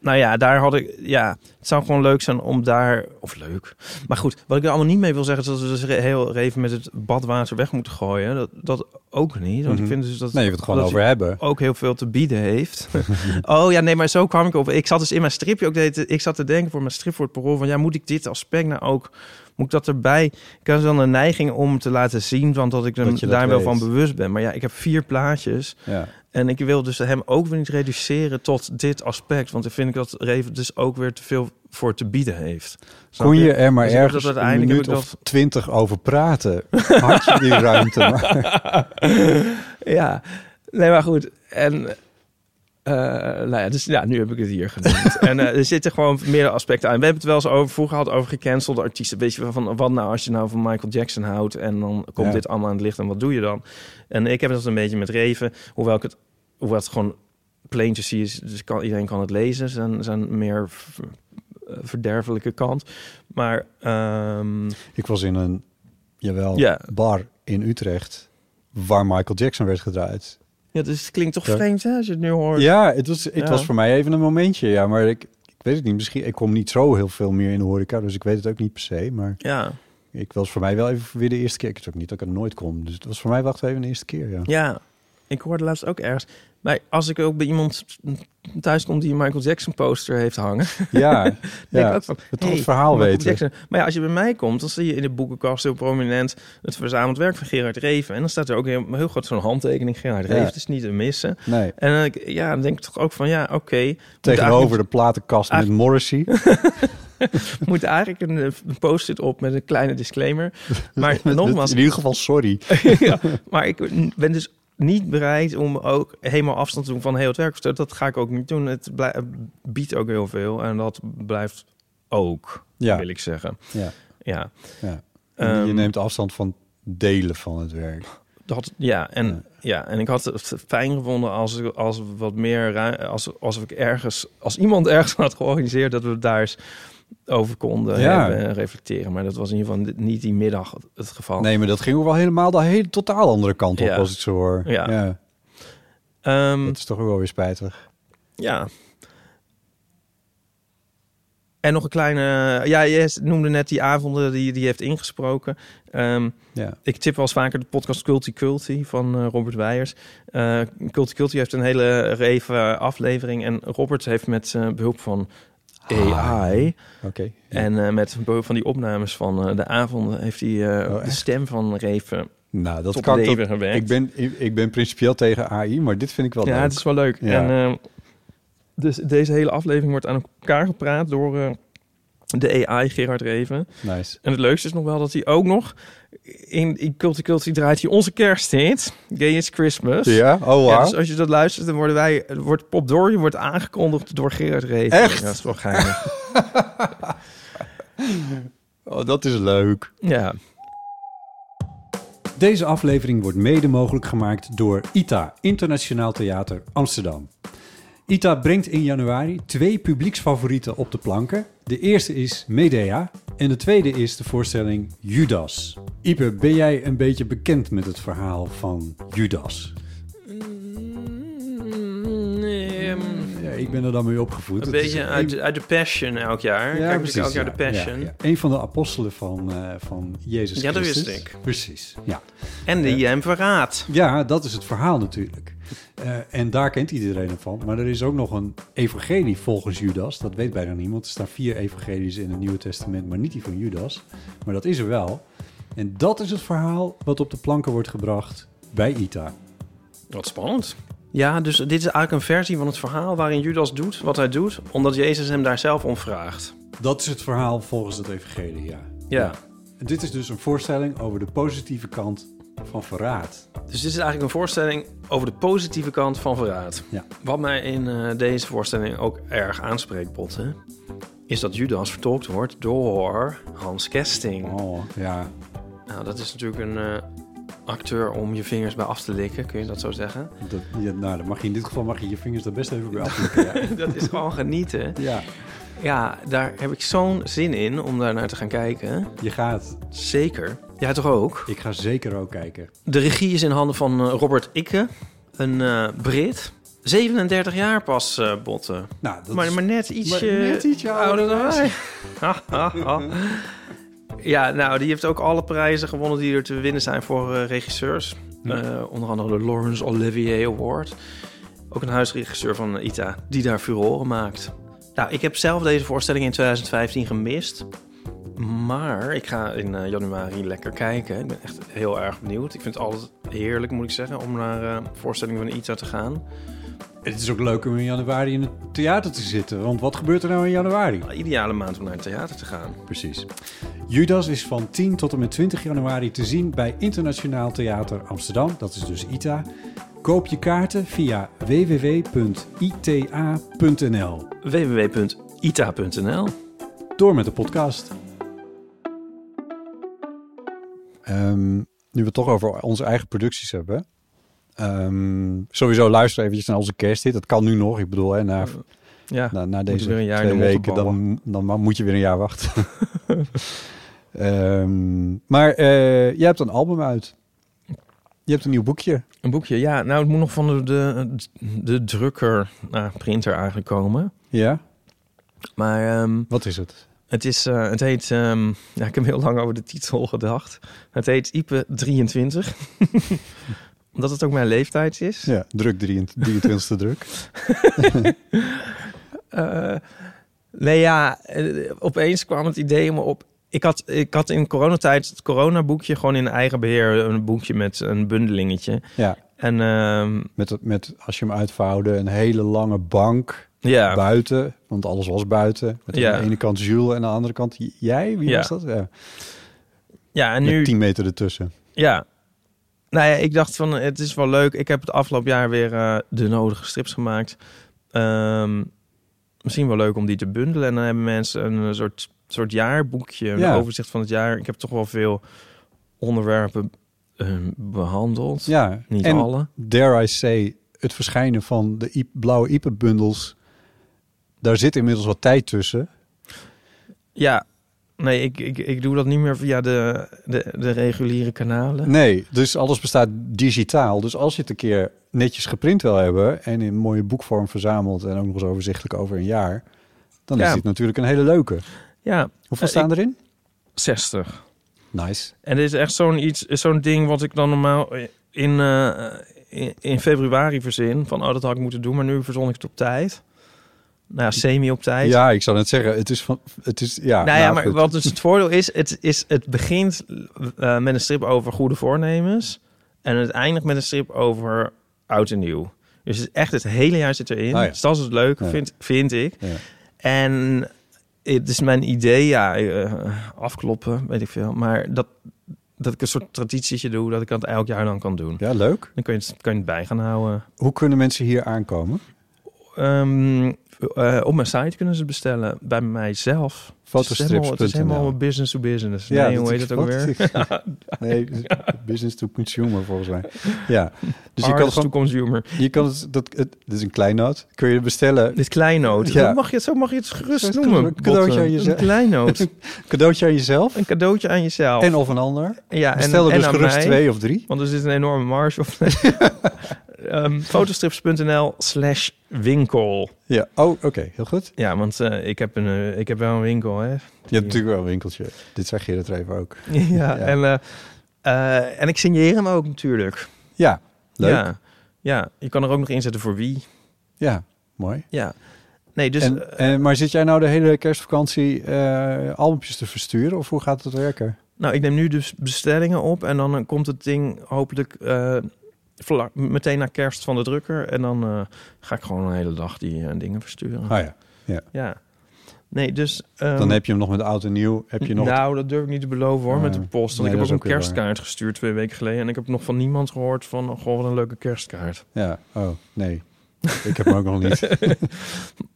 nou ja, daar had ik, ja, het zou gewoon leuk zijn om daar, of leuk. Maar goed, wat ik er allemaal niet mee wil zeggen, is dat we dus re- heel even met het badwater weg moeten gooien. Dat, dat ook niet, want ik Mhm. vind dus dat Nee, je het gewoon over hebben. ook heel veel te bieden heeft. oh ja, nee, maar zo kwam ik op. Ik zat dus in mijn stripje ook, deed, ik zat te denken voor mijn strip voor het parool van, ja, moet ik dit aspect nou ook, moet ik dat erbij? Ik had dan een neiging om te laten zien, want dat ik er Dat dat daar wel weet. van bewust ben. Maar ja, ik heb vier plaatjes. Ja. En ik wil dus hem ook weer niet reduceren tot dit aspect. Want dan vind ik dat Reven dus ook weer te veel voor te bieden heeft. Snap Kon je er maar Dus heb ergens dat een minuut heb of twintig over praten? Had je die ruimte maar? Ja, nee, maar goed. En eh, nou ja, dus ja, nu heb ik het hier genoemd. en eh, er zitten gewoon meerdere aspecten aan. We hebben het wel eens over, vroeger gehad over gecancelde artiesten. Weet je van, wat nou als je nou van Michael Jackson houdt en dan komt Ja. dit allemaal aan het licht en wat doe je dan? En ik heb dat een beetje met Reven, hoewel ik het, hoewel het gewoon plain to see is, dus kan, iedereen kan het lezen, zijn, zijn meer eh, verderfelijke kant. Maar ehm, Ik was in een, jawel, Ja. bar in Utrecht waar Michael Jackson werd gedraaid. Ja, dus het klinkt toch Ja. vreemd hè, als je het nu hoort. Ja, het was, het Ja. was voor mij even een momentje. Ja, maar ik, ik weet het niet. Misschien, ik kom niet zo heel veel meer in de horeca, dus ik weet het ook niet per se. Maar ja. ik was voor mij wel even weer de eerste keer. Ik weet ook niet dat ik er nooit kom. Dus het was voor mij wacht even de eerste keer, ja. Ja, ik hoorde laatst ook ergens. Maar als ik ook bij iemand thuis kom die een Michael Jackson poster heeft hangen, Ja, denk ja. ik ook van, het toch hey, verhaal Michael weten. Jackson. Maar ja, als je bij mij komt, dan zie je in de boekenkast heel prominent het verzameld werk van Gerard Reven. En dan staat er ook heel, heel groot zo'n handtekening Gerard Ja. Reven. Het is niet te missen. Nee, En dan, ja, dan denk ik toch ook van, ja, oké. tegenover de platenkast met Morrissey. moet eigenlijk een, eh, een post-it op met een kleine disclaimer. Maar nogmaals, In ieder geval, sorry. ja, maar ik ben dus niet bereid om ook helemaal afstand te doen van heel het werk. Dat ga ik ook niet doen. Het biedt ook heel veel en dat blijft ook, Ja, wil ik zeggen. ja, Ja, ja. Ehm, je neemt afstand van delen van het werk. dat, ja, en, Ja. ja. en ik had het fijn gevonden als, ik- als wat meer als, alsof ik ergens, als iemand ergens had georganiseerd, dat we daar eens over konden Ja. hebben en reflecteren. Maar dat was in ieder geval niet die middag het geval. Nee, maar dat ging ook wel helemaal de hele totaal andere kant op, Ja. als ik zo hoor. Ja. ja. Ehm, Dat is toch ook wel weer spijtig. Ja. En nog een kleine... Ja, je noemde net die avonden die die heeft ingesproken. Ehm, Ja. ik tip wel eens vaker de podcast Culty Culty van eh, Robert Weijers. Eh Culty Culty heeft een hele reven aflevering. En Robert heeft met eh, behulp van AI... Oké. Ja. en eh, met van die opnames van eh, de avonden... heeft hij eh, Oh, de stem van Reven nou, dat kan ik ben, ik, ben principieel tegen AI, maar dit vind ik wel Ja, leuk. het is wel leuk. Ja. En dus deze hele aflevering wordt aan elkaar gepraat door de AI Gerard Reven. Nice. En het leukste is nog wel dat hij ook nog in, in draait hij onze kersthit. Gay is Christmas. Ja? Oh, wow. Ja, dus als je dat luistert, dan worden wij, wordt Pop Dory wordt aangekondigd door Gerard Reven. Echt? Ja, dat is wel geinig. oh, dat is leuk. ja. Deze aflevering wordt mede mogelijk gemaakt door ITA, Internationaal Theater Amsterdam. ITA brengt in januari twee publieksfavorieten op de planken. De eerste is Medea en de tweede is de voorstelling Judas. Ipe, ben jij een beetje bekend met het verhaal van Judas? Ik ben er dan mee opgevoed. Een beetje een- uit, uit de Passion elk jaar. Ja, Kijk precies, elk jaar de Passion. ja, ja. Een van de apostelen van, eh, van Jezus Ja, dat Christus. wist ik. Precies, ja. En die hem verraadt. Ja, dat is het verhaal natuurlijk. Eh, en daar kent iedereen hem van. Maar er is ook nog een evangelie volgens Judas. Dat weet bijna niemand. Er staan vier evangelies in het Nieuwe Testament, maar niet die van Judas. Maar dat is er wel. En dat is het verhaal wat op de planken wordt gebracht bij Ita. Wat spannend. Ja, dus dit is eigenlijk een versie van het verhaal waarin Judas doet wat hij doet, omdat Jezus hem daar zelf om vraagt. Dat is het verhaal volgens het evangelie, ja. Ja. En dit is dus een voorstelling over de positieve kant van verraad. Dus dit is eigenlijk een voorstelling over de positieve kant van verraad. Ja. Wat mij in eh, deze voorstelling ook erg aanspreekt, Botte, is dat Judas vertolkt wordt door Hans Kesting. Oh, ja. Nou, dat is natuurlijk een eh, acteur om je vingers bij af te likken, kun je dat zo zeggen? Dat, ja, nou, dan mag je in dit geval mag je je vingers er best even bij aflikken. Ja. dat is gewoon genieten. ja, Ja, daar heb ik zo'n zin in om daar naar te gaan kijken. je gaat. Zeker. Jij toch ook? Ik ga zeker ook kijken. De regie is in handen van eh, Robert Ikke, een eh, Brit. 37 jaar pas, eh Botten. Nou, dat Maar, is- maar net ietsje, maar net ietsje ouder dan dan wij. Ja, nou, die heeft ook alle prijzen gewonnen die er te winnen zijn voor eh, regisseurs. Ja. Eh, onder andere de Laurence Olivier Award. Ook een huisregisseur van ITA, die daar furoren maakt. Nou, ik heb zelf deze voorstelling in 2015 gemist. Maar ik ga in eh, januari lekker kijken. Ik ben echt heel erg benieuwd. Ik vind het altijd heerlijk, moet ik zeggen, om naar voorstellingen van ITA te gaan. Het is ook leuk om in januari in het theater te zitten. Want wat gebeurt er nou in januari? Een ideale maand om naar het theater te gaan. Precies. Judas is van 10 tot en met 20 januari te zien bij Internationaal Theater Amsterdam. Dat is dus ITA. Koop je kaarten via www.ita.nl. www.ita.nl Door met de podcast. Ehm, nu we het toch over onze eigen producties hebben. Ehm, sowieso luister eventjes naar onze kersthit. Dat kan nu nog. Ik bedoel, hè, na, Ja, na, deze weer een jaar in twee de weken, dan, dan moet je weer een jaar wachten. Ehm, maar eh, jij hebt een album uit. Je hebt een nieuw boekje. een boekje. Ja, nou, het moet nog van de, de, de drukker, nou, printer eigenlijk komen. Ja? Maar ehm, Wat is het? het, is, eh, het heet, ja, ik heb heel lang over de titel gedacht. Het heet Ipe 23. Omdat het ook mijn leeftijd is. Ja, druk 23e druk. Eh, nee, ja, eh, opeens kwam het idee me op. Ik had, ik had in coronatijd het coronaboekje gewoon in eigen beheer. Een boekje met een bundelingetje. Ja, En ehm, met, met als je hem uitvouwde, een hele lange bank ja, buiten. Want alles was buiten. Met Ja. aan de ene kant Jules en aan de andere kant jij. Wie Ja. was dat? Ja, ja, en met nu... 10 meter ertussen. Ja. Nou ja, ik dacht van het is wel leuk. Ik heb het afgelopen jaar weer eh, de nodige strips gemaakt. Ehm, misschien wel leuk om die te bundelen. En dan hebben mensen een soort, soort jaarboekje, een Ja. overzicht van het jaar. Ik heb toch wel veel onderwerpen eh, behandeld. Ja, Niet en alle. dare I say, het verschijnen van de I- blauwe IPE-bundels, daar zit inmiddels wat tijd tussen. Ja, nee, ik, ik, ik doe dat niet meer via de, de, de reguliere kanalen. Nee, dus alles bestaat digitaal. Dus als je het een keer netjes geprint wil hebben en in mooie boekvorm verzameld en ook nog eens overzichtelijk over een jaar, dan is dit natuurlijk een hele leuke. Ja, Hoeveel Eh, staan erin? 60. Nice. En dit is echt zo'n iets, zo'n ding wat ik dan normaal in, eh, in, in februari verzin. Van, oh, dat had ik moeten doen, maar nu verzon ik het op tijd. Nou ja, semi op tijd. Ja, ik zou net zeggen, het is van, het is ja. nou ja, maar goed. wat dus het voordeel is, het, is, het begint eh, met een strip over goede voornemens. En het eindigt met een strip over oud en nieuw. Dus echt het hele jaar zit erin. Ah, ja. Dus dat is het leuke, Ja. vind, vind ik. Ja. En het is mijn idee, ja, eh, afkloppen, weet ik veel. Maar dat, dat ik een soort traditietje doe, dat ik dat elk jaar dan kan doen. Ja, leuk. Dan kun je het, kan je het bij gaan houden. Hoe kunnen mensen hier aankomen? Ehm, eh, op mijn site kunnen ze het bestellen. Bij mijzelf. Fotostrips.nl. Het is helemaal, het business to business. Ja, nee, dat hoe heet het ook weer? Nee, business to consumer volgens mij. Ja, dus je kan, het to consumer. je kan het, dat, het, dit is een kleinoot, kun je bestellen. Dit kleinoot. Ja. Zo mag je het, zo mag je het gerust Zo het noemen. een cadeautje aan jezelf. Een kleinoot. Cadeautje aan jezelf een cadeautje aan jezelf. en of een ander. ja, en, Bestel er en dus aan gerust mij. twee of drie. Want er zit een enorme marge op. Ehm fotostrips.nl slash winkel. Ja, oh, oké, heel goed. Ja, want eh, ik, heb een, eh, ik heb wel een winkel, hè. Je hebt natuurlijk wel een winkeltje. Dit zei Gerrit er even ook. ja, En, eh, en ik signeer hem ook natuurlijk. Ja, leuk. Ja, Ja, ja, je kan er ook nog inzetten voor wie. mooi. Ja. Nee, dus... en, en, maar zit jij nou de hele kerstvakantie eh albumpjes te versturen? Of hoe gaat het werken? nou, ik neem nu dus bestellingen op. En dan komt het ding hopelijk... vlak, meteen na kerst van de drukker. En dan eh, ga ik gewoon een hele dag die eh, dingen versturen. Ah ja. Ja. Nee, dus... ehm, Dan heb je hem nog met oud en nieuw. Heb je nog... Nou, dat durf ik niet te beloven hoor, met de Nee. post. Want Nee, ik heb ook een waar. kerstkaart gestuurd twee weken geleden. En ik heb nog van niemand gehoord van... oh, Goh, wat een leuke kerstkaart. Ja, oh, nee. ik heb hem ook nog niet.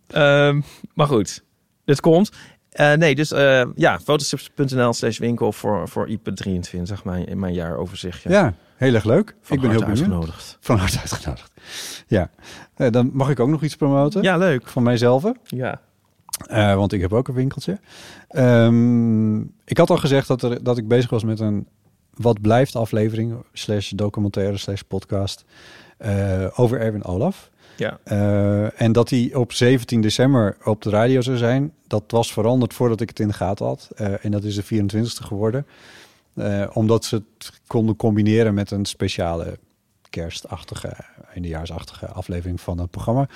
Ehm, maar goed, dit komt. Eh, nee, dus eh, ja, fotostrips.nl slash winkel voor, voor IP23, mijn, mijn jaaroverzichtje. Ja, heel erg leuk. Van ik ben heel benieuwd. Van harte uitgenodigd. Ja. Eh, dan mag ik ook nog iets promoten. Ja, leuk. Van mijzelf. Ja. Eh, want ik heb ook een winkeltje. Ehm, ik had al gezegd dat, er, dat ik bezig was met een wat blijft aflevering slash documentaire slash podcast eh, over Erwin Olaf. Ja. En dat die op 17 december op de radio zou zijn. Dat was veranderd voordat ik het in de gaten had. En dat is de 24ste geworden. Eh, omdat ze het konden combineren met een speciale kerstachtige, eindejaarsachtige aflevering van het programma.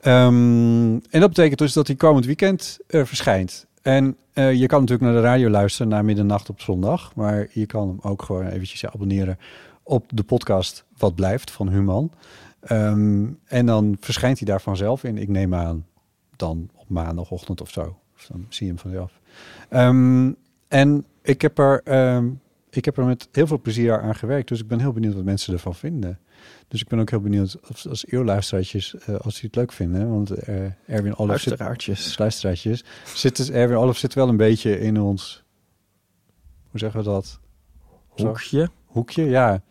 Ehm, en dat betekent dus dat hij komend weekend eh, verschijnt. En eh, je kan natuurlijk naar de radio luisteren na middernacht op zondag. Maar je kan hem ook gewoon eventjes abonneren op de podcast Wat Blijft van Human. Ehm, en dan verschijnt hij daar vanzelf in. Ik neem aan dan op maandagochtend of zo. Of dan zie je hem vanzelf. Ehm, en ik heb, er, ehm, ik heb er met heel veel plezier aan gewerkt. Dus ik ben heel benieuwd wat mensen ervan vinden. Dus ik ben ook heel benieuwd of, als eeuwluisteraartjes, eh als die het leuk vinden. Want eh, Erwin Olaf zit, Luisteraartjes. luisteraartjes, zit dus, Erwin Olaf zit wel een beetje in ons, hoe zeggen we dat? Zo? Hoekje. Hoekje, ja.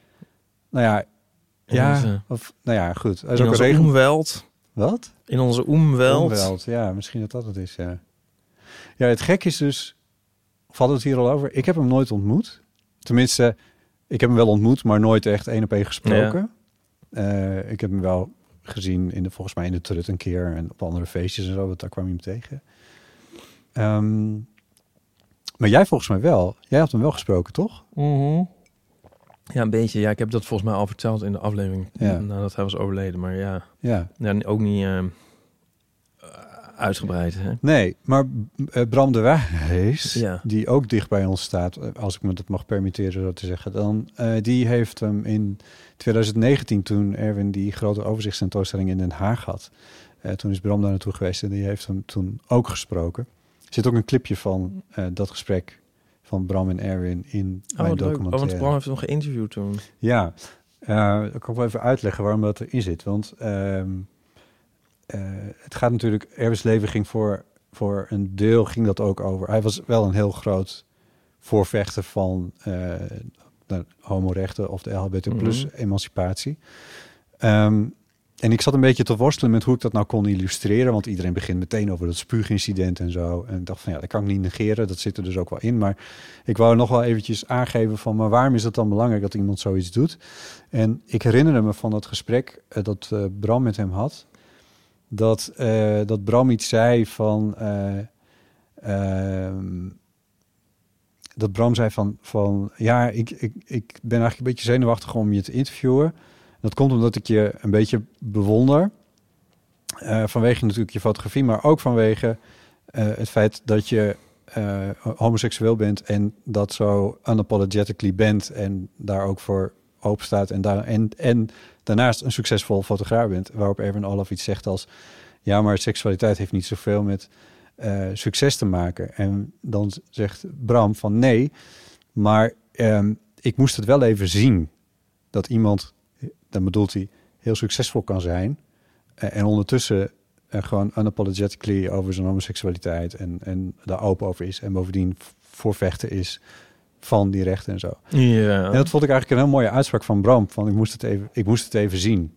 Nou ja, ja, onze- of, nou ja, goed. Is In ook een onze regen... omweld. Wat? In onze omweld. Omweld, ja, misschien dat dat het is, ja. Ja, het gek is dus, we het hier al over? Ik heb hem nooit ontmoet. Tenminste, ik heb hem wel ontmoet, maar nooit echt één op één gesproken. Eh, ik heb hem wel gezien, in de, volgens mij in de Trut een keer en op andere feestjes en zo, want daar kwam je hem tegen. Ehm, maar jij volgens mij wel. Jij had hem wel gesproken, toch? Mhm. Ja, een beetje. Ja, ik heb dat volgens mij al verteld in de aflevering Ja. nadat hij was overleden. Maar ja, Ja. ja ook niet ehm, eh, uitgebreid. Hè? Nee, maar eh, Bram de Wijs, Ja. die ook dicht bij ons staat, eh, als ik me dat mag permitteren zo te zeggen, dan eh, die heeft hem in 2019 toen Erwin die grote overzichtstentoonstelling in Den Haag had. eh, toen is Bram daar naartoe geweest en die heeft hem toen ook gesproken. Er zit ook een clipje van dat gesprek van Bram en Erwin in Oh, mijn. Oh, documentaire. want Bram heeft hem geïnterviewd toen. Ja, ik kan wel even uitleggen waarom dat erin zit. Want ehm, eh, het gaat natuurlijk, Erwins leven ging voor, voor een deel ging dat ook over. Hij was wel een heel groot voorvechter van eh homorechten of de LHBT plus Mhm. emancipatie. Ehm, en ik zat een beetje te worstelen met hoe ik dat nou kon illustreren. Want iedereen begint meteen over dat spuugincident en zo. En ik dacht van ja, dat kan ik niet negeren. Dat zit er dus ook wel in. Maar ik wou nog wel eventjes aangeven van... maar waarom is het dan belangrijk dat iemand zoiets doet? En ik herinnerde me van dat gesprek eh, dat eh, Bram met hem had... Dat, eh, dat Bram iets zei van... eh, ehm, dat Bram zei van, van ja, ik, ik, ik ben eigenlijk een beetje zenuwachtig om je te interviewen. Dat komt omdat ik je een beetje bewonder. Eh, vanwege natuurlijk je fotografie, maar ook vanwege het feit dat je homoseksueel bent en dat zo unapologetically bent en daar ook voor open staat en, daar, en, en daarnaast een succesvol fotograaf bent. Waarop Erwin Olaf iets zegt als, ja, maar seksualiteit heeft niet zoveel met eh, succes te maken. En dan zegt Bram van nee, maar ehm, ik moest het wel even zien dat iemand, dan bedoelt hij, heel succesvol kan zijn eh, en ondertussen eh, gewoon unapologetically over zijn homoseksualiteit en, en daar open over is en bovendien voorvechter is van die rechten en zo. Ja. En dat vond ik eigenlijk een heel mooie uitspraak van Bram. Van ik moest het even, ik moest het even zien.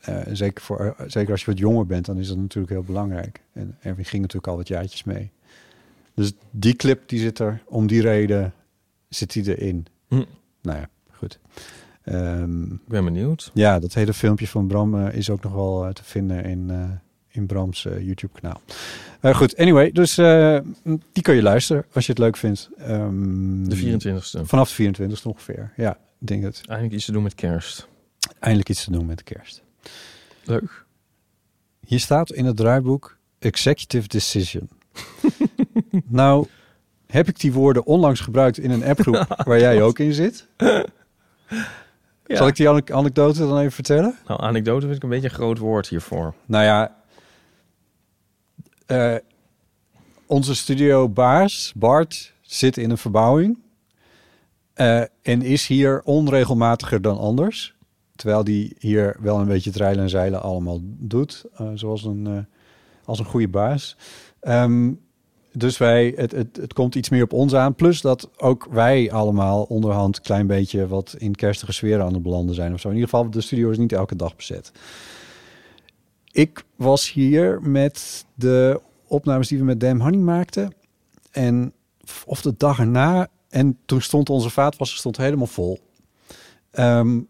Eh, zeker, voor, zeker als je wat jonger bent, dan is dat natuurlijk heel belangrijk. En Erwin ging natuurlijk al wat jaartjes mee. Dus die clip die zit er, om die reden zit die erin. Hm. Nou ja, goed. Ehm, Ik ben benieuwd. ja, dat hele filmpje van Bram eh, is ook nog wel eh, te vinden in, eh, in Brams eh, YouTube-kanaal. Eh, goed, anyway, dus eh, die kun je luisteren als je het leuk vindt. Ehm, De 24ste. Vanaf de 24 ongeveer. Ja, denk het. Eigenlijk iets te doen met kerst. Eindelijk iets te doen met kerst. Leuk. Hier staat in het draaiboek Executive Decision. nou, heb ik die woorden onlangs gebruikt in een appgroep waar jij ook in zit. Ja. Zal ik die ane- anekdote dan even vertellen? Nou, anekdote vind ik een beetje een groot woord hiervoor. Nou ja, eh, onze studiobaas, Bart, zit in een verbouwing. eh, en is hier onregelmatiger dan anders. Terwijl die hier wel een beetje treilen en zeilen allemaal doet. eh, zoals een, als een goede baas. Ehm, dus wij, het, het, het komt iets meer op ons aan. Plus dat ook wij allemaal onderhand een klein beetje wat in kerstige sfeer aan het belanden zijn of zo. In ieder geval, de studio is niet elke dag bezet. Ik was hier met de opnames die we met Dam Honey maakten. En of de dag erna. En toen stond onze vaatwasser stond helemaal vol. Ehm,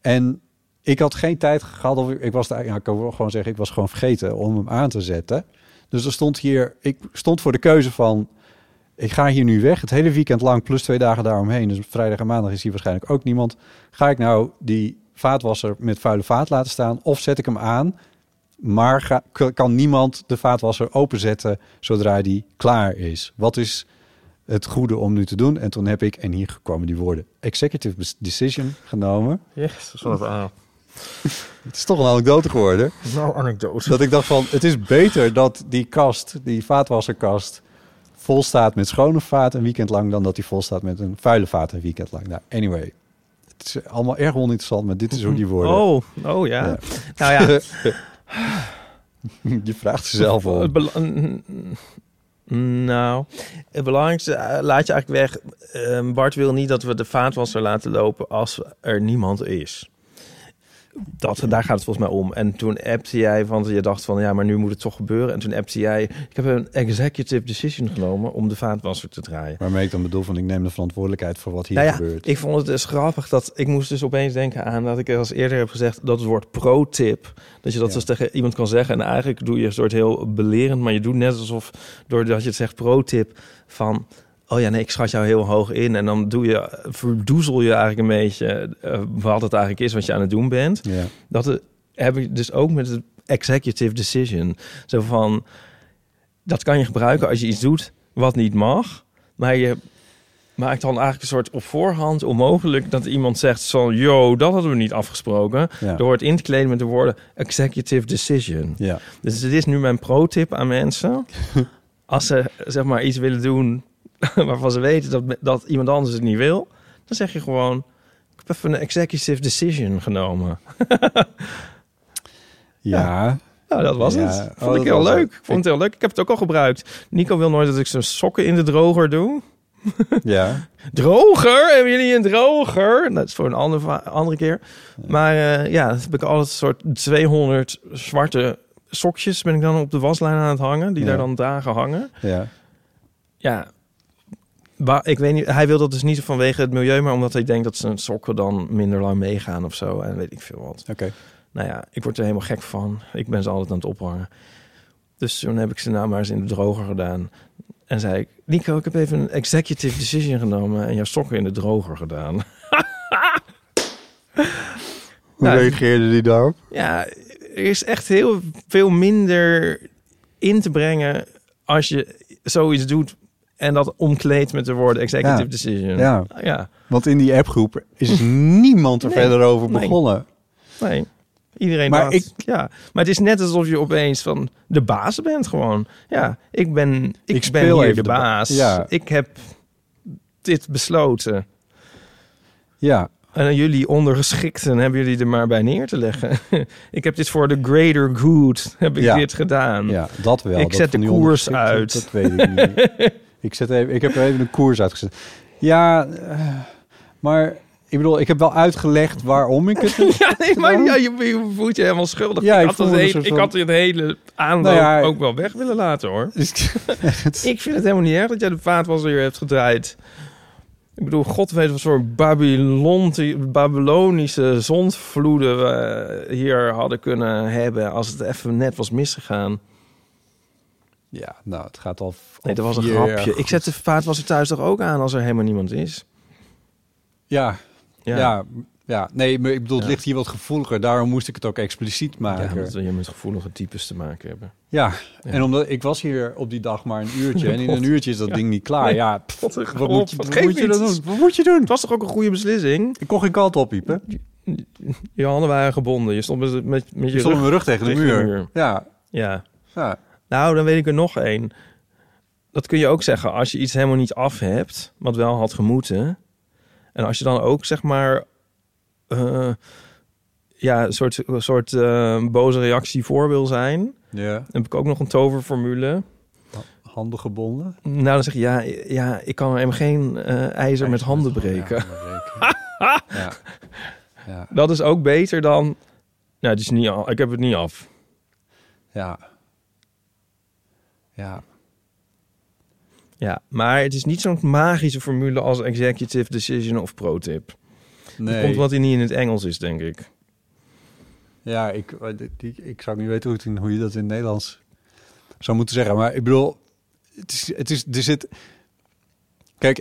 en ik had geen tijd gehad. Of ik, ik was daar, ja, ik kan wel gewoon zeggen, ik was gewoon vergeten om hem aan te zetten. Dus er stond hier, ik stond voor de keuze van, ik ga hier nu weg, het hele weekend lang plus twee dagen daaromheen. Dus vrijdag en maandag is hier waarschijnlijk ook niemand. Ga ik nou die vaatwasser met vuile vaat laten staan of zet ik hem aan? Maar ga, kan niemand de vaatwasser openzetten zodra die klaar is? Wat is het goede om nu te doen? En toen heb ik, en hier komen die woorden, executive decision genomen. Yes, een Het is toch een anekdote geworden. Nou, anekdote. Dat ik dacht van, het is beter dat die kast, die vaatwasserkast, vol staat met schone vaat een weekend lang, dan dat die vol staat met een vuile vaat een weekend lang. Nou, anyway. Het is allemaal erg oninteressant, maar dit is hoe die worden. Oh, oh ja. Ja. Nou ja, Je vraagt jezelf mm, Nou, het belangrijkste eh, laat je eigenlijk weg. Ehm, Bart wil niet dat we de vaatwasser laten lopen als er niemand is. Dat, daar gaat het volgens mij om. En toen appte jij, want je dacht van ja, maar nu moet het toch gebeuren. En toen appte jij, ik heb een executive decision genomen om de vaatwasser te draaien. Waarmee ik dan bedoel van, ik neem de verantwoordelijkheid voor wat hier Nou ja, gebeurt. ik vond het dus grappig dat ik moest dus opeens denken aan dat ik als eerder heb gezegd dat het woord pro-tip, dat je dat Ja. dus tegen iemand kan zeggen en eigenlijk doe je een soort heel belerend, maar je doet net alsof doordat je het zegt pro-tip van oh ja nee ik schat jou heel hoog in en dan doe je verdoezel je eigenlijk een beetje eh, wat het eigenlijk is wat je aan het doen bent. Ja. Dat eh, heb ik dus ook met het executive decision. Zo van, dat kan je gebruiken als je iets doet wat niet mag. Maar je maakt dan eigenlijk een soort op voorhand onmogelijk dat iemand zegt zo, yo, dat hadden we niet afgesproken. Ja. Door het in te kleden met de woorden executive decision. Ja. Dus dit is nu mijn pro-tip aan mensen. Als ze zeg maar iets willen doen waarvan ze weten dat, dat iemand anders het niet wil, dan zeg je gewoon: Ik heb even een executive decision genomen. Ja. Nou, dat was Ja, het. oh, Vond ik heel leuk. het. Ik vond het heel leuk. Ik heb het ook al gebruikt. Nico wil nooit dat ik zijn sokken in de droger doe. ja. Droger? Hebben jullie een droger? Dat is voor een andere, andere keer. Maar eh, ja, dat heb ik altijd een soort 200 zwarte sokjes ben ik dan op de waslijn aan het hangen. Die Ja. daar dan dagen hangen. Ja. Ja, wa- ik weet niet. Hij wil dat dus niet vanwege het milieu, maar omdat hij denkt dat zijn sokken dan minder lang meegaan of zo. En weet ik veel wat. Oké. Nou ja, ik word er helemaal gek van. Ik ben ze altijd aan het ophangen. Dus toen heb ik ze nou maar eens in de droger gedaan. En zei ik, Nico, ik heb even een executive decision genomen en jouw sokken in de droger gedaan. Hoe Nou, reageerde die daarop? Ja, er is echt heel veel minder in te brengen als je zoiets doet en dat omkleedt met de woorden executive Ja. decision. Ja. ja. Want in die appgroep is niemand er Nee. verder over begonnen. Nee. Iedereen Maar dacht, ik- ja. Maar het is net alsof je opeens van de baas bent gewoon. Ja, ik ben, ik Ik ben hier de de ba- baas. Ja. Ik heb dit besloten. Ja. En jullie ondergeschikten hebben jullie er maar bij neer te leggen. ik heb dit voor de greater good, heb ik Ja. dit gedaan. Ja, dat wel. Ik Dat zet de koers uit. Dat weet ik niet. ik, zet even, ik heb er even een koers uitgezet. Ja, eh, maar ik bedoel, ik heb wel uitgelegd waarom ik het... Ja, nee, maar ja, je, je voelt je helemaal schuldig. Ja, ik, had het hele, ik had het hele aanloop Nou ja, ook wel weg willen laten, hoor. Ik vind het helemaal niet erg dat jij de vaatwasser hier hebt gedraaid. Ik bedoel, god weet wat voor Babylon, Babylonische zondvloeden we hier hadden kunnen hebben... als het even net was misgegaan. Ja, nou, het gaat al... Nee, dat was een grapje. Ik zet de vaatwasser thuis toch ook aan als er helemaal niemand is? Ja, ja. Ja, nee, maar ik bedoel, het Ja. ligt hier wat gevoeliger. Daarom moest ik het ook expliciet Ja, maken. omdat we met gevoelige types te maken hebben. Ja, en omdat ik was hier op die dag maar een uurtje. En in een uurtje is dat ding niet klaar. Nee. Ja, pff, Wat moet je, wat moet je dan doen? Wat moet je doen? Het was toch ook een goede beslissing? Ik kon geen kant op, Iep, hè? Je handen waren gebonden. Je stond met, met, met je Je stond rug. met mijn rug tegen de tegen de muur. muur. Ja, Ja. ja. Nou, dan weet ik er nog één. Dat kun je ook zeggen als je iets helemaal niet af hebt, wat wel had gemoeten. En als je dan ook zeg maar, eh, ja, een soort, een soort eh, boze reactie voor wil zijn, ja. dan heb ik ook nog een toverformule. Handen gebonden. Nou, dan zeg je ja, ja ik kan helemaal geen eh, ijzer met handen breken. Ja, handen breken. ja. Ja. Dat is ook beter dan. Nou, het is niet, al- ik heb het niet af. Ja. Ja. Ja, maar het is niet zo'n magische formule als executive decision of pro tip. Nee. Komt wat hij niet in het Engels is, denk ik. Ja, ik, eh, die, ik zou niet weten hoe, het in- hoe je dat in het Nederlands zou moeten zeggen. Maar ik bedoel, het is, het is, er zit... Kijk,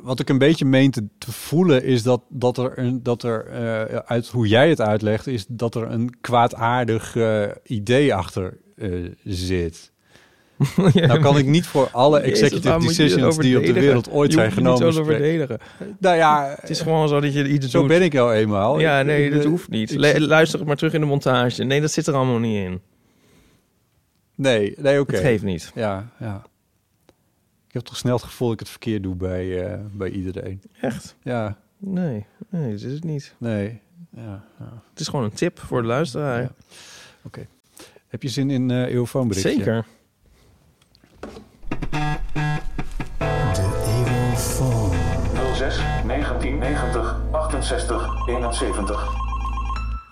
wat ik een beetje meen te, te voelen is dat, dat er, een, dat er eh, uit hoe jij het uitlegt, is dat er een kwaadaardig eh, idee achter eh, zit. Nou kan ik niet voor alle executive decisions die op de wereld ooit zijn genomen. zo verdedigen. Nou ja, Het is gewoon zo dat je iets zo doet. ben ik nou eenmaal. Ja, Ik- nee, ik- dat hoeft niet. ik- luister het maar terug in de montage. Nee, dat zit er allemaal niet in. nee, nee, oké. Het geeft niet. Ja, ja. Ik heb toch snel het gevoel dat ik het verkeerd doe bij, eh, bij iedereen. Echt? Ja, Nee, nee, dat is het niet. nee. Ja, ja. Het is gewoon een tip voor de luisteraar. Ja. Heb je zin in eeuwfoonberichtje? Zeker. 1990 68 71.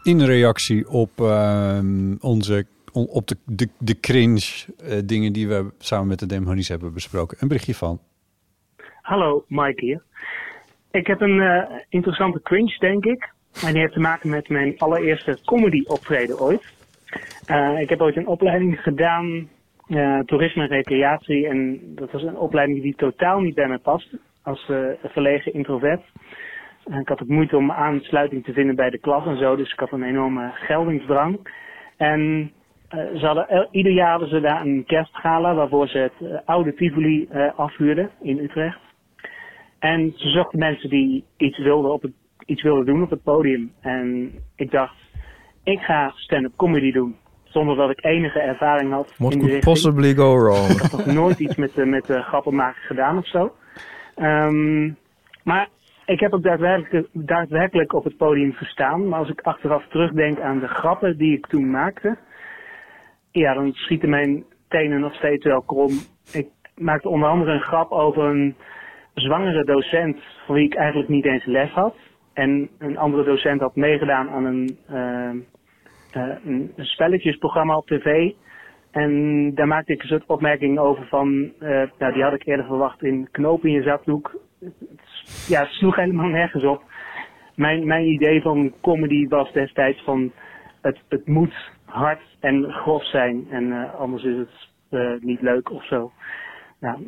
In reactie op ehm, onze on- op de, de, de cringe eh, dingen die we samen met de Demonies hebben besproken. Een berichtje van. Hallo, Mike hier. Ik heb een eh, interessante cringe, denk ik. En die heeft te maken met mijn allereerste comedy optreden ooit. Eh, ik heb ooit een opleiding gedaan, eh, toerisme en recreatie. En dat was een opleiding die totaal niet bij mij paste. Als eh, verlegen introvert. En ik had ook moeite om aansluiting te vinden bij de klas en zo. Dus ik had een enorme geldingsdrang. En eh, ze hadden, ieder jaar hadden ze daar een kerstgala waarvoor ze het eh, oude Tivoli eh, afhuurden in Utrecht. En ze zochten mensen die iets wilden, op het, iets wilden doen op het podium. En ik dacht, ik ga stand-up comedy doen. Zonder dat ik enige ervaring had What in could richting. possibly go wrong? Ik had nog nooit iets met, met grappen maken gedaan of zo. Ehm, maar ik heb ook daadwerkelijk, daadwerkelijk op het podium gestaan. Maar als ik achteraf terugdenk aan de grappen die ik toen maakte. Ja, dan schieten mijn tenen nog steeds wel krom. Ik maakte onder andere een grap over een zwangere docent. van wie ik eigenlijk niet eens les had. En een andere docent had meegedaan aan een, eh, een, een spelletjesprogramma op tv. En daar maakte ik een soort opmerking over van, eh, nou die had ik eerder verwacht in knoop in je zakdoek. Ja, het sloeg helemaal nergens op. Mijn, mijn idee van comedy was destijds van, het, het moet hard en grof zijn en eh, anders is het eh, niet leuk of zo. Nou,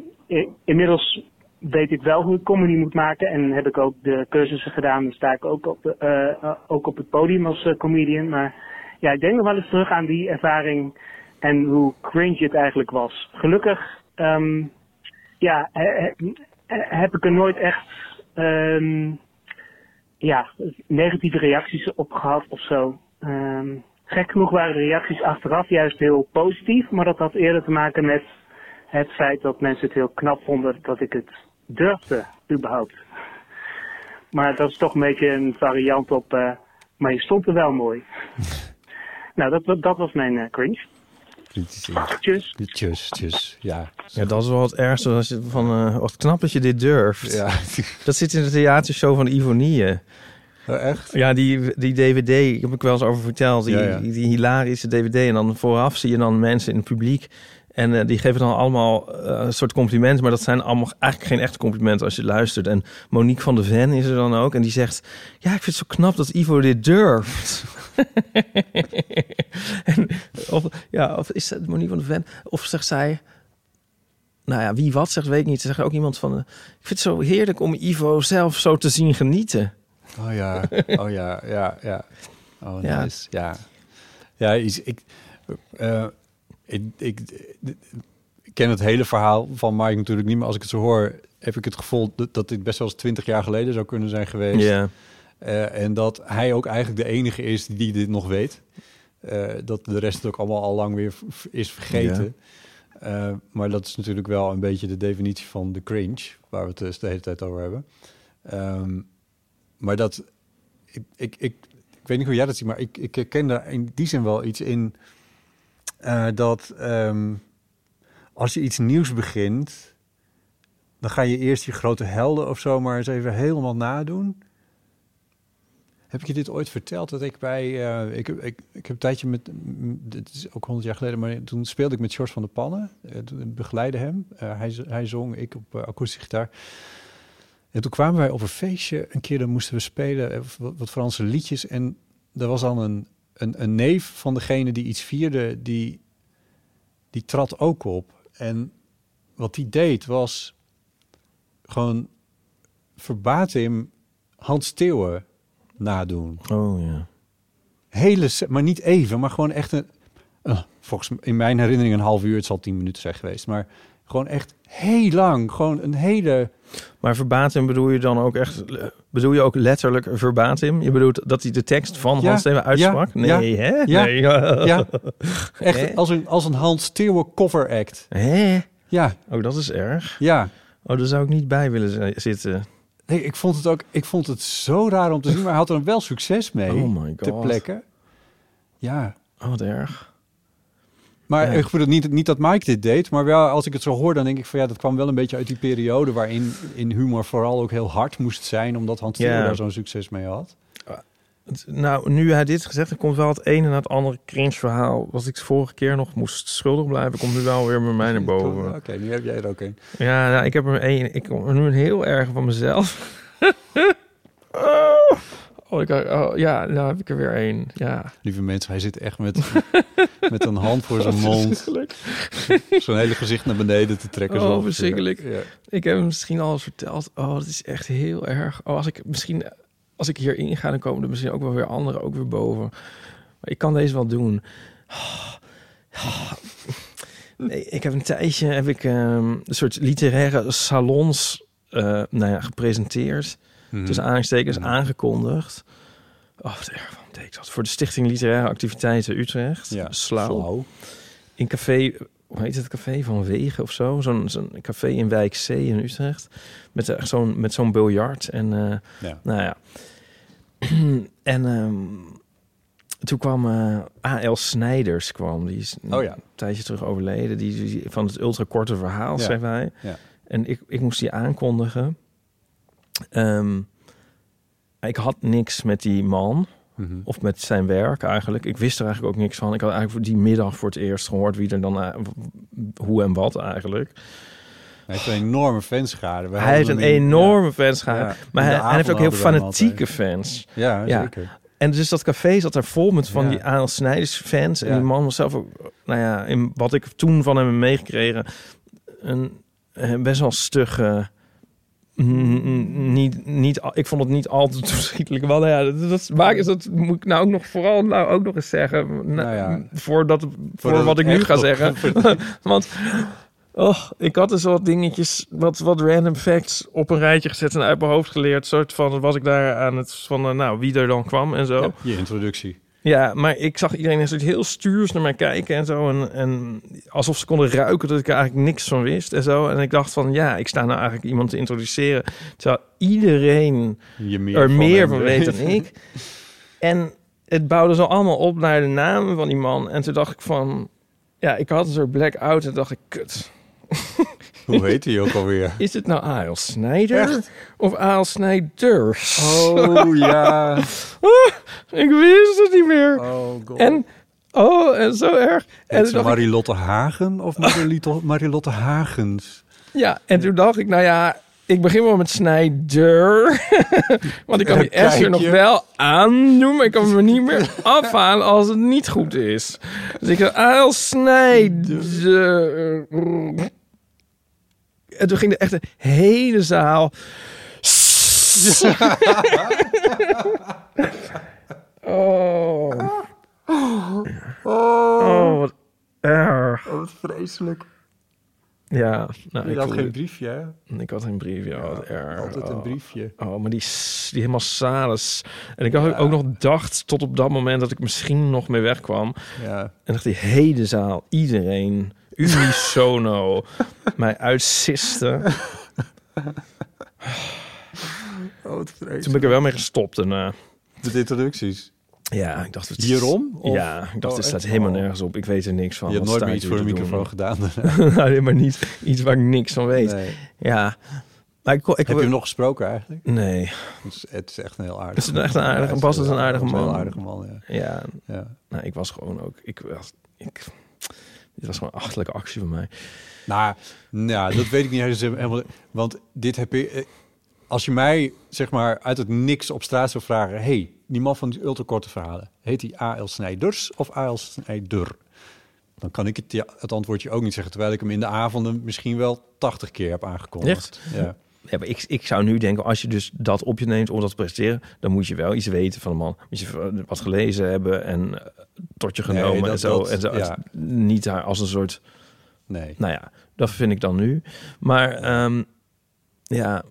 inmiddels weet ik wel hoe ik comedy moet maken en heb ik ook de cursussen gedaan. Dan sta ik ook op, eh, ook op het podium als comedian. Maar ja, ik denk nog wel eens terug aan die ervaring en hoe cringe het eigenlijk was. Gelukkig, ehm, ja, heb ik er nooit echt ehm, ja, negatieve reacties op gehad of zo. Ehm, gek genoeg waren de reacties achteraf juist heel positief, maar dat had eerder te maken met het feit dat mensen het heel knap vonden dat ik het durfde, überhaupt. Maar dat is toch een beetje een variant op, eh, maar je stond er wel mooi. nou, dat, dat was mijn eh, cringe. Tjus. Tjus, tjus. Ja. Ja, dat is wel het ergste. Als je van, eh, wat knap dat je dit durft. ja. Dat zit in de theatershow van Ivonie. Oh, echt? Ja, die, die DVD, ik heb ik wel eens over verteld. Die, Ja, die hilarische DVD. En dan vooraf zie je dan mensen in het publiek. En eh, die geven dan allemaal eh, een soort complimenten. Maar dat zijn allemaal eigenlijk geen echte complimenten als je luistert. En Monique van de Ven is er dan ook. En die zegt, ja, ik vind het zo knap dat Ivo dit durft. en, of, ja, of is dat Monique van de Ven? Of zegt zij... Nou ja, wie wat zegt, weet ik niet. Er zegt ook iemand van... eh, ik vind het zo heerlijk om Ivo zelf zo te zien genieten. Oh ja, oh ja, ja, ja. Oh, Ja. nice. Ja. Ja, iets- ik, ik, ik, ik ken het hele verhaal van Mike natuurlijk niet, maar als ik het zo hoor, heb ik het gevoel dat, dat dit best wel eens twintig jaar geleden zou kunnen zijn geweest. Eh, en dat hij ook eigenlijk de enige is die dit nog weet. Eh, dat de rest het ook allemaal al lang weer is vergeten. Eh, maar dat is natuurlijk wel een beetje de definitie van de cringe, waar we het dus de hele tijd over hebben. Ehm, maar dat, ik, ik, ik, ik weet niet hoe jij dat ziet, maar ik, ik herken daar in die zin wel iets in. Eh, dat ehm, als je iets nieuws begint, dan ga je eerst je grote helden of zo maar eens even helemaal nadoen. Heb ik je dit ooit verteld? Dat ik bij. eh, ik, ik, ik heb een tijdje met. Dit is ook honderd jaar geleden, maar toen speelde ik met George van der Pannen. eh, toen begeleidde hem. Hij, hij zong, ik op akoestische gitaar. En toen kwamen wij op een feestje. Een keer dan moesten we spelen wat, wat Franse liedjes. En er was dan een, een, een neef van degene die iets vierde, die, die trad ook op. En wat die deed was gewoon verbatim Hans Theeuwen nadoen. Oh ja. Hele, maar niet even, maar gewoon echt een, eh, volgens in mijn herinnering een half uur, het zal tien minuten zijn geweest, maar gewoon echt heel lang, gewoon een hele, Maar verbatim bedoel je dan ook echt... Bedoel je ook letterlijk verbatim? Je bedoelt dat hij de tekst van Ja, Hans Steven uitsprak? ja, nee, hè? ja, nee. ja, Hè? echt als een, als een Hans Theeuwen cover act. Hè? Ja, Oh, dat is erg. ja. Oh, daar zou ik niet bij willen zi- zitten. Nee, ik vond het ook, ik vond het zo raar om te zien, maar hij had er wel succes mee. Oh my god. plekke. Ja. Oh, wat erg. Maar Ja. ik bedoel niet, niet dat Mike dit deed, maar wel als ik het zo hoor, dan denk ik van ja, dat kwam wel een beetje uit die periode waarin in humor vooral ook heel hard moest zijn, omdat Hans Ja. Daar zo'n succes mee had. Het- Nou, nu hij dit gezegd heeft, komt wel het ene na het andere cringe verhaal. Wat ik vorige keer nog moest schuldig blijven, komt nu wel weer bij mij naar boven. Oké, nu heb jij er ook een. Ja, nou, ik heb er één. Ik kom er nu een heel erg van mezelf. oh, ik, oh, ja, nou heb ik er weer één. Ja, Lieve mensen, hij zit echt met, met een hand voor zijn mond, zijn hele gezicht naar beneden te trekken. Oh, verschrikkelijk. Ja. Ik heb hem misschien al eens verteld. Oh, dat is echt heel erg. Oh, als ik misschien, als ik hierin ga, dan komen er misschien ook wel weer anderen ook weer boven. Maar ik kan deze wel doen. Nee, ik heb een tijdje heb ik ehm, een soort literaire salons eh, nou ja, gepresenteerd. Mhm. Tussen aanstekens aangekondigd. Oh, wat erg. Waarom deed ik dat? Voor de Stichting Literaire Activiteiten Utrecht. Ja, Slauw in café, hoe heet het café van Wegen of zo? Zo'n zo'n café in Wijk C in Utrecht. Met echt zo'n met zo'n biljart. En eh, Ja. nou ja. en ehm, toen kwam eh A.L. Snijders kwam. Die is Oh ja. een tijdje terug overleden. Die, die- van het ultrakorte verhaal, Ja. schreef hij. Ja. En ik, ik moest die aankondigen. Ehm, ik had niks met die man. Mhm. Of met zijn werk eigenlijk. Ik wist er eigenlijk ook niks van. Ik had eigenlijk voor die middag voor het eerst gehoord wie er dan... eh, hoe en wat eigenlijk. Hij heeft een enorme fanschade. We hij heeft een enorme fanschade. Ja, in Maar hij, hij heeft ook heel fanatieke fans. Ja, Ja. zeker. En dus dat café zat daar vol met van die A.L. Snijders fans. En die man was zelf ook... Nou ja, in wat ik toen van hem heb meegekregen... Een, eh, best wel stugge... mm, Niet, niet, ik vond het niet al te toeschietelijk. Wel, nou ja, dat, is dat moet ik nou ook nog vooral nou ook nog eens zeggen. Nou, Nou ja. voordat, voor wat ik nu ga op- zeggen. Want oh, ik had dus wat dingetjes, wat, wat random facts op een rijtje gezet en uit mijn hoofd geleerd. Soort van was ik daar aan het van, eh, nou, wie er dan kwam en zo. Ja, je introductie. Ja, maar ik zag iedereen een soort heel stuurs naar mij kijken en zo. En, en alsof ze konden ruiken dat ik er eigenlijk niks van wist en zo. En ik dacht van, ja, ik sta nou eigenlijk iemand te introduceren. Terwijl iedereen meer er meer van weet dan ik. En het bouwde zo allemaal op naar de namen van die man. En toen dacht ik van, ja, ik had een soort blackout. En dacht ik, kut. Hoe heet hij ook alweer? Is het nou A.L. Snijder of A.L. Snijders? Oh ja. Ik wist het niet meer. Oh god. En, oh, en zo erg. En toen ik, Marilotte Hagen of Marilotte, Hagens? ja, en toen dacht ik, nou ja, ik begin wel met Snijder. Want ik kan die S er nog wel aandoen, maar ik kan me niet meer afhalen als het niet goed is. Dus ik dacht, A.L. Snijder. En toen ging er echt een hele zaal... oh. Oh, wat erg. Oh, wat vreselijk. Ja, nou, Je had geen briefje, hè? ik had geen brief. Ja, wat erg. Altijd een Oh. briefje. Oh, maar die, die helemaal salens. En ik had ook nog dacht tot op dat moment dat ik misschien nog mee wegkwam. Ja. En dacht die hele zaal, iedereen, unisono, mij uitsiste. Oh, wat Toen ben ik er wel mee gestopt. En, eh, De introducties. ja, ik dacht... het Hierom? Of- Ja, ik dacht, Oh, het staat echt? helemaal Oh. nergens op. Ik weet er niks van. Je hebt nooit meer iets voor een te microfoon doen? gedaan. nee, maar niet iets waar ik niks van weet. Nee. Ja. Maar ik, Heb je hem nog gesproken eigenlijk? Nee. Het is, het is echt een heel aardig. Het is echt een aardige- Ja, Bas is een aardige Een man. heel aardige man, ja. Ja, ja. nou, ik was gewoon ook... Ik, was- ik, dit was gewoon een achterlijke actie van mij. Nou, nou, dat weet ik niet helemaal. Want dit heb je. eh, Als je mij zeg maar uit het niks op straat zou vragen: hey, die man van die ultrakorte verhalen, heet hij A.L. Snijders of A.L. Snijder? Dan kan ik het, ja, het antwoordje ook niet zeggen, terwijl ik hem in de avonden misschien wel 80 keer heb aangekondigd. Echt? Ja. Ja, maar ik, ik zou nu denken, als je dus dat op je neemt om dat te presteren, dan moet je wel iets weten van de man. Moet je wat gelezen hebben en eh, tot je Nee, genomen dat- en zo. dat- en zo. ja. Niet daar als een soort, Nee. nou ja, dat vind ik dan nu. Maar ehm, ja,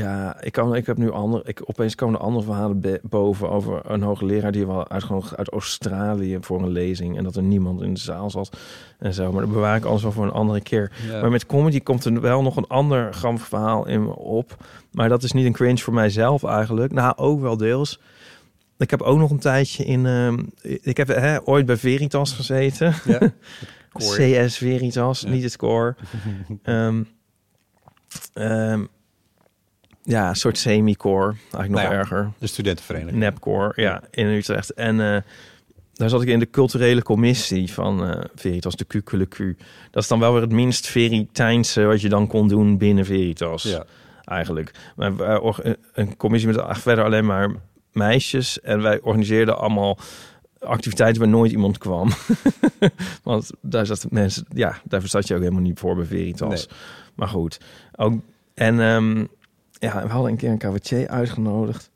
ja, ik, kan, ik heb nu andere, ik, opeens komen er andere verhalen boven over een hoogleraar die wel uitgenodigd uit Australië voor een lezing en dat er niemand in de zaal zat en zo. Maar dat bewaar ik alles wel voor een andere keer. Ja. Maar met comedy komt er wel nog een ander grappig verhaal in me op. Maar dat is niet een cringe voor mijzelf eigenlijk. Nou, ook wel deels. Ik heb ook nog een tijdje in... ehm, ik heb hè, ooit bij Veritas gezeten. Ja. CS Veritas, niet het core. Ehm, ehm, ja, een soort semi-core. Eigenlijk nog Nou ja, erger. De studentenvereniging. Nepcore, ja, in Utrecht. En eh, daar zat ik in de culturele commissie van eh, Veritas, de QQLQ. Dat is dan wel weer het minst Veritijnse wat je dan kon doen binnen Veritas. Ja. Eigenlijk. Maar wij or- een commissie met verder alleen maar meisjes. En wij organiseerden allemaal activiteiten waar nooit iemand kwam. Want daar zat mensen, ja, daar zat je ook helemaal niet voor bij Veritas. Nee. Maar goed. Ook, en ehm, ja, we hadden een keer een cabaretier uitgenodigd.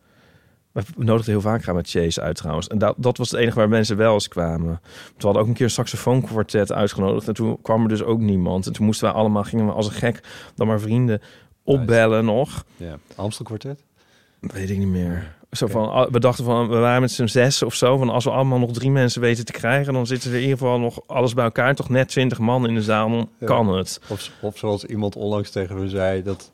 We nodigden heel vaak cabaretiers uit trouwens. En dat, dat was het enige waar mensen wel eens kwamen. We hadden ook een keer een saxofoonkwartet uitgenodigd. En toen kwam er dus ook niemand. En toen moesten wij allemaal, gingen we als een gek dan maar vrienden opbellen nog. Ja. Amstel? Weet ik niet meer. Zo van, ah, we dachten van, we waren met z'n zes of zo. Van als we allemaal nog drie mensen weten te krijgen, dan zitten er in ieder geval nog alles bij elkaar. Toch net twintig man in de zaal, dan Ja. kan het. Of, of zoals iemand onlangs tegen me zei, dat,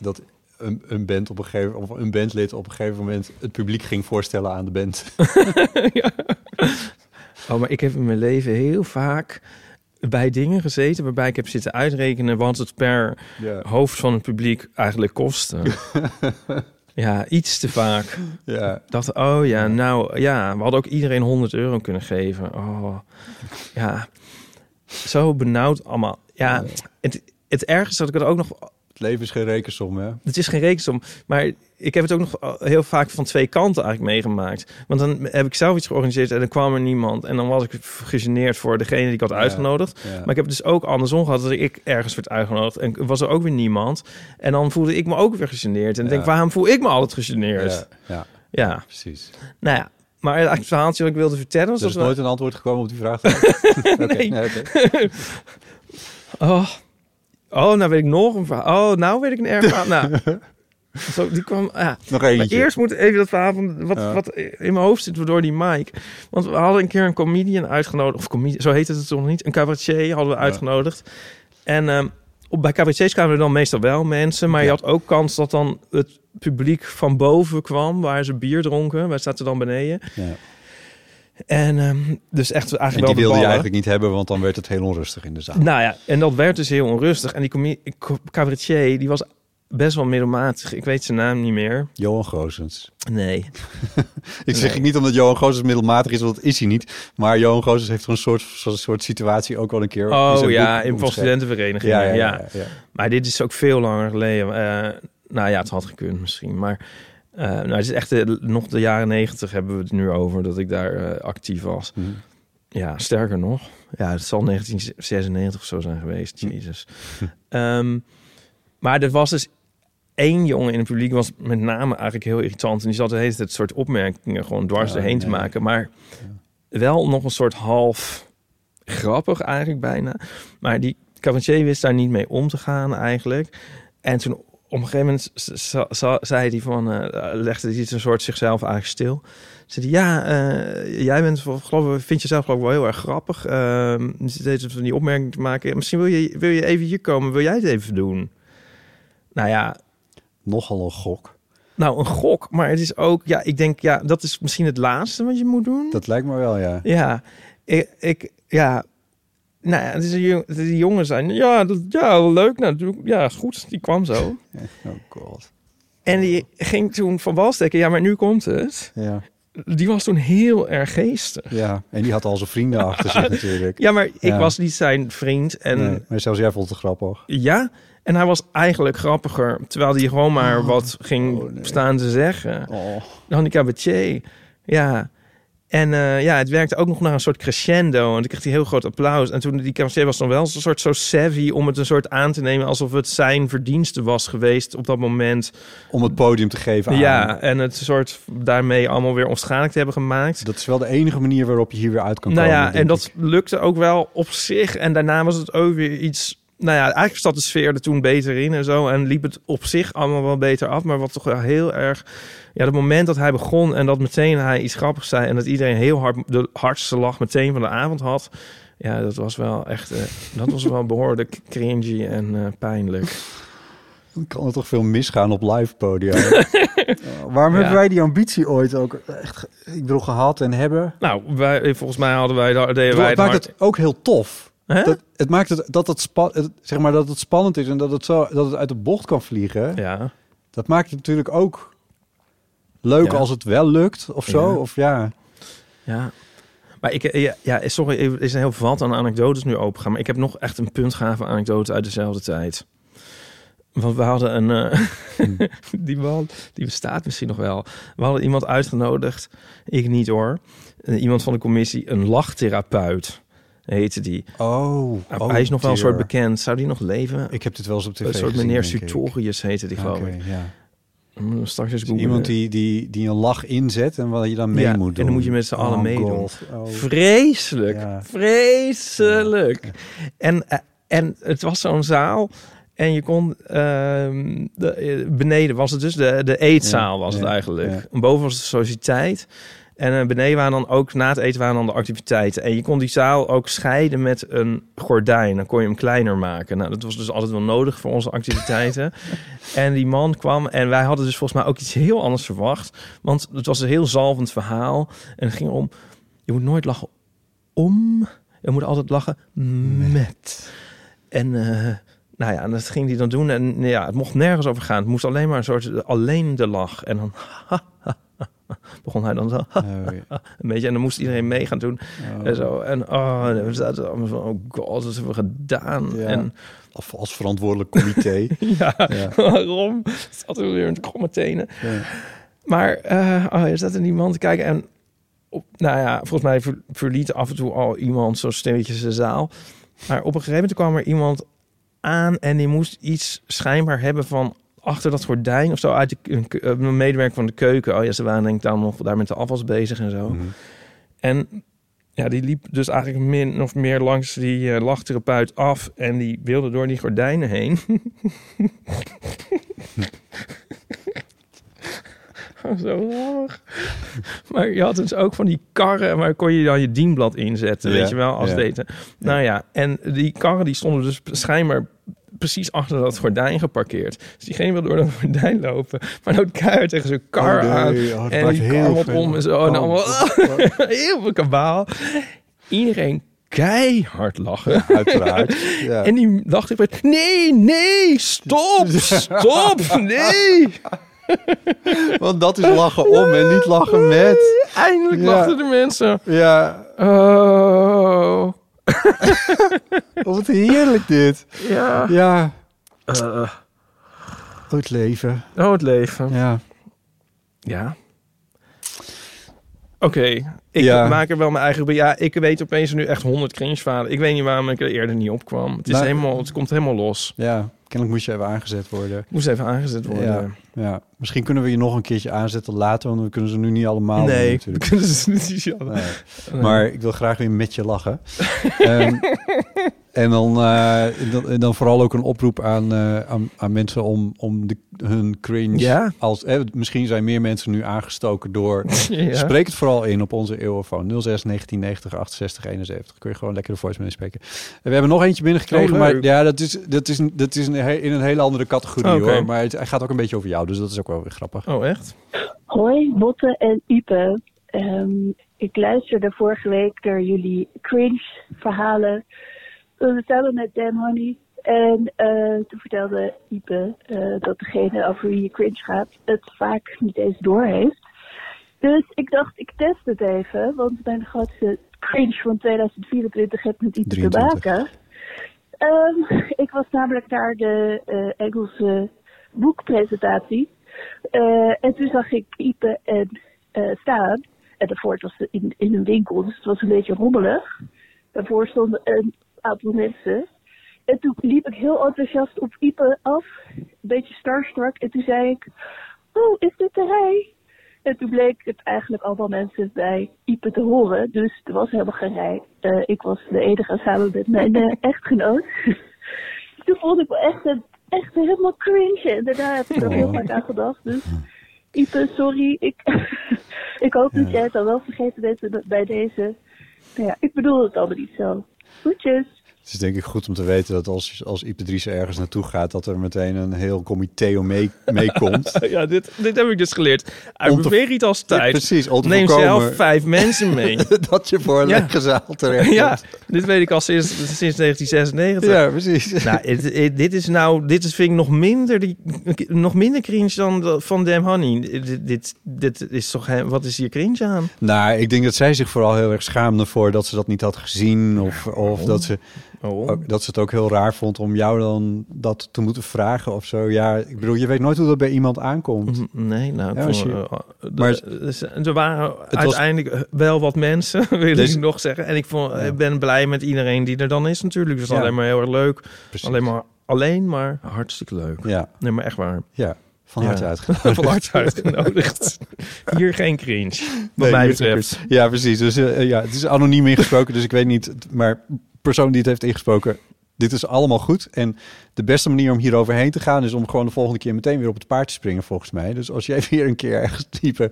dat een, een band op een gegeven of een bandlid op een gegeven moment het publiek ging voorstellen aan de band. Oh, maar ik heb in mijn leven heel vaak bij dingen gezeten waarbij ik heb zitten uitrekenen wat het per Ja. hoofd van het publiek eigenlijk kostte. ja, iets te vaak. Ja. dacht, oh ja, nou ja, we hadden ook iedereen 100 euro kunnen geven. Oh, ja, zo benauwd allemaal. Ja, het, het ergste dat ik het ook nog Het leven is geen rekensom, hè? het is geen rekensom, maar ik heb het ook nog heel vaak van twee kanten eigenlijk meegemaakt. Want dan heb ik zelf iets georganiseerd en dan kwam er niemand. En dan was ik gegeneerd voor degene die ik had Ja, uitgenodigd. ja. Maar ik heb het dus ook andersom gehad dat ik ergens werd uitgenodigd. En was er ook weer niemand. En dan voelde ik me ook weer gegeneerd. En Ja. denk, waarom voel ik me altijd gegeneerd? Ja, ja, Ja, precies. nou ja. Maar eigenlijk het verhaaltje wat ik wilde vertellen was Er is dat nooit een antwoord gekomen op die vraag. Nee. Oh. Oh, nou weet ik nog een verhaal. Oh, nou weet ik een erg verhaal. nou, zo, die kwam... Ja. Nog Maar eerst moet even dat verhaal van wat, Ja. wat in mijn hoofd zit door die mic. Want we hadden een keer een comedian uitgenodigd. Of comedian, zo heet het toch niet. Een cabaretier hadden we uitgenodigd. En ehm, op, bij cabaretiers kwamen er dan meestal wel mensen. Maar je had ook kans dat dan het publiek van boven kwam. Waar ze bier dronken. Wij zaten dan beneden. Ja. En ehm, dus echt En eigenlijk die wel de wilde je eigenlijk niet hebben, want dan werd het heel onrustig in de zaal. Nou ja, en dat werd dus heel onrustig. En die cabaretier, die was best wel middelmatig. Ik weet zijn naam niet meer. Johan Goosens. Nee. Ik zeg niet omdat Johan Goosens middelmatig is, want dat is hij niet. Maar Johan Goosens heeft een soort, soort situatie ook wel een keer Oh ja, in omschreven. studentenverenigingen. Ja, Ja, ja, ja, ja. Maar dit is ook veel langer geleden. Eh, nou ja, het had gekund misschien. Maar eh, nou, het is echt de- nog de jaren negentig hebben we het nu over dat ik daar eh, actief was. Mhm. Ja, sterker nog. Ja, het zal 1996 of zo zijn geweest. Jezus. Ehm, maar er was dus één jongen in het publiek was met name eigenlijk heel irritant. En die zat de hele tijd soort opmerkingen gewoon dwars Ja, erheen te nee. maken. Maar wel nog een soort half grappig eigenlijk bijna. Maar die cabaretier wist daar niet mee om te gaan eigenlijk. En toen op een gegeven moment zei hij van, eh, legde hij een soort zichzelf eigenlijk stil. Zei hij, ja, eh, jij bent, geloof ik, vind jezelf geloof ik wel heel erg grappig. Ehm je zit deze van die opmerking te maken. Misschien wil je, wil je even hier komen, wil jij het even doen? Nou ja, Nogal een gok. nou een gok, maar het is ook, ja, ik denk, ja, dat is misschien het laatste wat je moet doen. Dat lijkt me wel, ja. Ja, ik, ik ja, nou ja, die jongen zijn, ja, dat, ja, leuk, doe- ja, goed, die kwam zo. Oh god. En die ging toen van wal steken, ja, maar nu komt het. Ja. Die was toen heel erg geestig. ja, en die had al zijn vrienden achter zich natuurlijk. Ja, maar ik Ja. was niet zijn vriend en Nee, maar zelfs jij vond het grappig. ja, en hij was eigenlijk grappiger, terwijl hij gewoon maar wat ging Oh, nee. staan te zeggen. Oh. De handicapatier. Ja. En eh, ja, het werkte ook nog naar een soort crescendo. En toen kreeg hij heel groot applaus. En toen die cabaretier was dan wel een soort zo savvy om het een soort aan te nemen alsof het zijn verdienste was geweest op dat moment. Om het podium te geven aan. Ja, en het soort daarmee allemaal weer onschadelijk te hebben gemaakt. Dat is wel de enige manier waarop je hier weer uit kan nou komen. ja, en dat ik. lukte ook wel op zich. En daarna was het ook weer iets. Nou ja, eigenlijk zat de sfeer er toen beter in en zo. En liep het op zich allemaal wel beter af. Maar wat toch wel heel erg. Ja, het moment dat hij begon en dat meteen hij iets grappigs zei. En dat iedereen heel hard de hardste lach meteen van de avond had. Ja, dat was wel echt. eh, dat was wel behoorlijk cringy en eh, pijnlijk. Dan kan er toch veel misgaan op live podia. Oh, waarom Ja. hebben wij die ambitie ooit ook echt, ik bedoel, gehad en hebben? Nou, wij, volgens mij hadden wij, deden Ik wij bedoel, het het maakt hard. het ook heel tof. Hè? Dat, het maakt het dat het, zeg maar dat het spannend is en dat het zo dat het uit de bocht kan vliegen. Ja. Dat maakt het natuurlijk ook leuk Ja. als het wel lukt of zo. Ja. Of ja, Ja. Maar ik, ja, ja, sorry, er is een heel vat aan anekdotes nu opengaan. Maar ik heb nog echt een puntgave anekdote uit dezelfde tijd. Want we hadden een... eh, die man, die bestaat misschien nog wel. We hadden iemand uitgenodigd. Ik niet hoor. Eh, iemand van de commissie, een lachtherapeut heette die. oh, Nou, oh, hij is nog wel een dear. soort bekend. Zou die nog leven? Ik heb dit wel eens op tv een soort gezien, meneer. Sutorius heette die, geloof Oké, ik. ja. Straks eens Dus iemand die, die, die een lach inzet en wat je dan mee Ja, moet en doen. dan moet je met z'n allen Oh, meedoen. Oh. Vreselijk. Ja. Vreselijk. En, eh, en het was zo'n zaal. En je kon... ehm, de, eh, beneden was het dus de, de eetzaal was het eigenlijk. En boven was de sociëteit. En eh, beneden waren dan ook... Na het eten waren dan de activiteiten. En je kon die zaal ook scheiden met een gordijn. Dan kon je hem kleiner maken. Nou, dat was dus altijd wel nodig voor onze activiteiten. en die man kwam... En wij hadden dus volgens mij ook iets heel anders verwacht. Want het was een heel zalvend verhaal. En het ging om... Je moet nooit lachen om. Je moet altijd lachen met. En eh, nou ja, en dat ging hij dan doen. En ja, het mocht nergens over gaan. Het moest alleen maar een soort alleen de lach. En dan begon hij dan zo Oh, een beetje. En dan moest iedereen mee gaan doen. Oh. En zo. En oh, en we zaten allemaal van, oh god, wat hebben we gedaan? Ja. En Als, als verantwoordelijk comité. ja, Ja. waarom? Zaten we weer met kromme tenen. Ja. Maar eh oh, er zat er iemand te kijken en op, nou ja, volgens mij ver- verliet af en toe al iemand zo stilletjes de zaal. Maar op een gegeven moment kwam er iemand aan en die moest iets schijnbaar hebben van achter dat gordijn of zo uit de een, ke- een medewerker van de keuken. Oh ja, ze waren denk ik dan nog daar met de afwas bezig en zo. Mhm. En ja, die liep dus eigenlijk min of meer langs die eh, lachtherapeut af en die wilde door die gordijnen heen. Oh, Zo. Maar je had dus ook van die karren, waar kon je dan je dienblad inzetten, Ja, weet je wel, als ja. Nou ja, en die karren die stonden dus schijnbaar precies achter dat gordijn geparkeerd. Dus diegene wil door dat gordijn lopen, maar dan keihard tegen zijn kar Oh, nee. aan. Oh, en die veel- om en zo. En Oh, allemaal heel veel kabaal. Iedereen keihard lachen. Uiteraard. Ja. En die dacht ik, nee, nee, stop, stop, nee. Want dat is lachen om en niet lachen met. Eindelijk lachten de mensen. Ja, Oh, oh, wat heerlijk dit. ja. Ja, oh, het leven. oh, het leven. Ja. Ja. Oké, ik Ja. maak er wel mijn eigen... Ja, ik weet opeens nu echt 100 cringe-verhalen. Ik weet niet waarom ik er eerder niet op kwam. Het, is Nou- helemaal, het komt helemaal los. Ja. Kennelijk moest je even aangezet worden. Moest even aangezet worden. Ja, ja. Misschien kunnen we je nog een keertje aanzetten later, want we kunnen ze nu niet allemaal doen nee, natuurlijk. kunnen ze niet. Nee. Maar ik wil graag weer met je lachen. Ehm, en dan, eh, dan, en dan vooral ook een oproep aan, eh, aan, aan mensen om, om de, hun cringe... Ja. Als, eh, misschien zijn meer mensen nu aangestoken door... Ja. Spreek het vooral in op onze eeuwenfoon 06 1990 68 71. Kun je gewoon lekker de voice mee spreken. En we hebben nog eentje binnengekregen, Oh, maar ja, dat is, dat is, dat is een, in een hele andere categorie hoor. Maar het, hij gaat ook een beetje over jou, dus dat is ook wel weer grappig. Oh, echt? Hoi, Botte en Ipe. Ehm, ik luisterde vorige week naar jullie cringe verhalen. We samen met Dan Honey. En eh, toen vertelde Ipe eh, dat degene over wie je cringe gaat het vaak niet eens door heeft. Dus ik dacht, ik test het even. Want mijn grootste cringe van 2024 heeft met Ipe te 23. maken. Ehm, ik was namelijk naar de eh, Engelse boekpresentatie. En toen zag ik Ipe en staan. En daarvoor was in, in een winkel, dus het was een beetje rommelig. Daarvoor stonden een aantal mensen. En toen liep ik heel enthousiast op Ipe af, een beetje starstruck. En toen zei ik, oh, is dit de rij? En toen bleek het eigenlijk allemaal mensen bij Ipe te horen. Dus er was helemaal geen rij. Eh, ik was de enige samen met mijn eh, echtgenoot. toen vond ik wel echt, een, echt helemaal cringe. En daarna heb ik er heel vaak aan gedacht. Dus Ipe, sorry. Ik, ik hoop dat jij het dan wel vergeten bent bij deze. Nou ja, ik bedoel het allemaal niet zo. which is Het is denk ik goed om te weten dat als, als Ipe ergens naartoe gaat... dat er meteen een heel comité om mee, meekomt. Ja, dit, dit heb ik dus geleerd. Uit Veritas tijd. Ja, precies, Neem zelf vijf mensen mee. dat je voor een Ja. zaal terecht ja, komt. dit weet ik al sinds, sinds 1996. Ja, precies. Nou, dit is nou, dit is, vind ik nog minder, die, nog minder cringe dan van Damn Honey. Dit, dit, dit is toch, wat is hier cringe aan? Nou, ik denk dat zij zich vooral heel erg schaamde voor dat ze dat niet had gezien. Of, of dat, ze, Oh. ook- dat ze het ook heel raar vond om jou dan dat te moeten vragen of zo. Ja, ik bedoel, je weet nooit hoe dat bij iemand aankomt. Nee, nou, Ja, je- eh, de- maar- dus, er waren was- uiteindelijk wel wat mensen, wil Dus- ik nog zeggen. En ik, vond, ik ben blij met iedereen die er dan is natuurlijk. Dus Ja. alleen maar heel erg leuk. Precies. Alleen maar, alleen maar hartstikke leuk. Ja, Nee, maar echt waar. ja. Van Ja. harte. Van harte uitgenodigd. Hier geen cringe, wat Nee, mij betreft. Ja, precies. Dus eh, ja, het is anoniem ingesproken, dus ik weet niet. Maar persoon die het heeft ingesproken, dit is allemaal goed. En de beste manier om hier overheen te gaan is om gewoon de volgende keer meteen weer op het paard te springen, volgens mij. Dus als jij weer een keer ergens type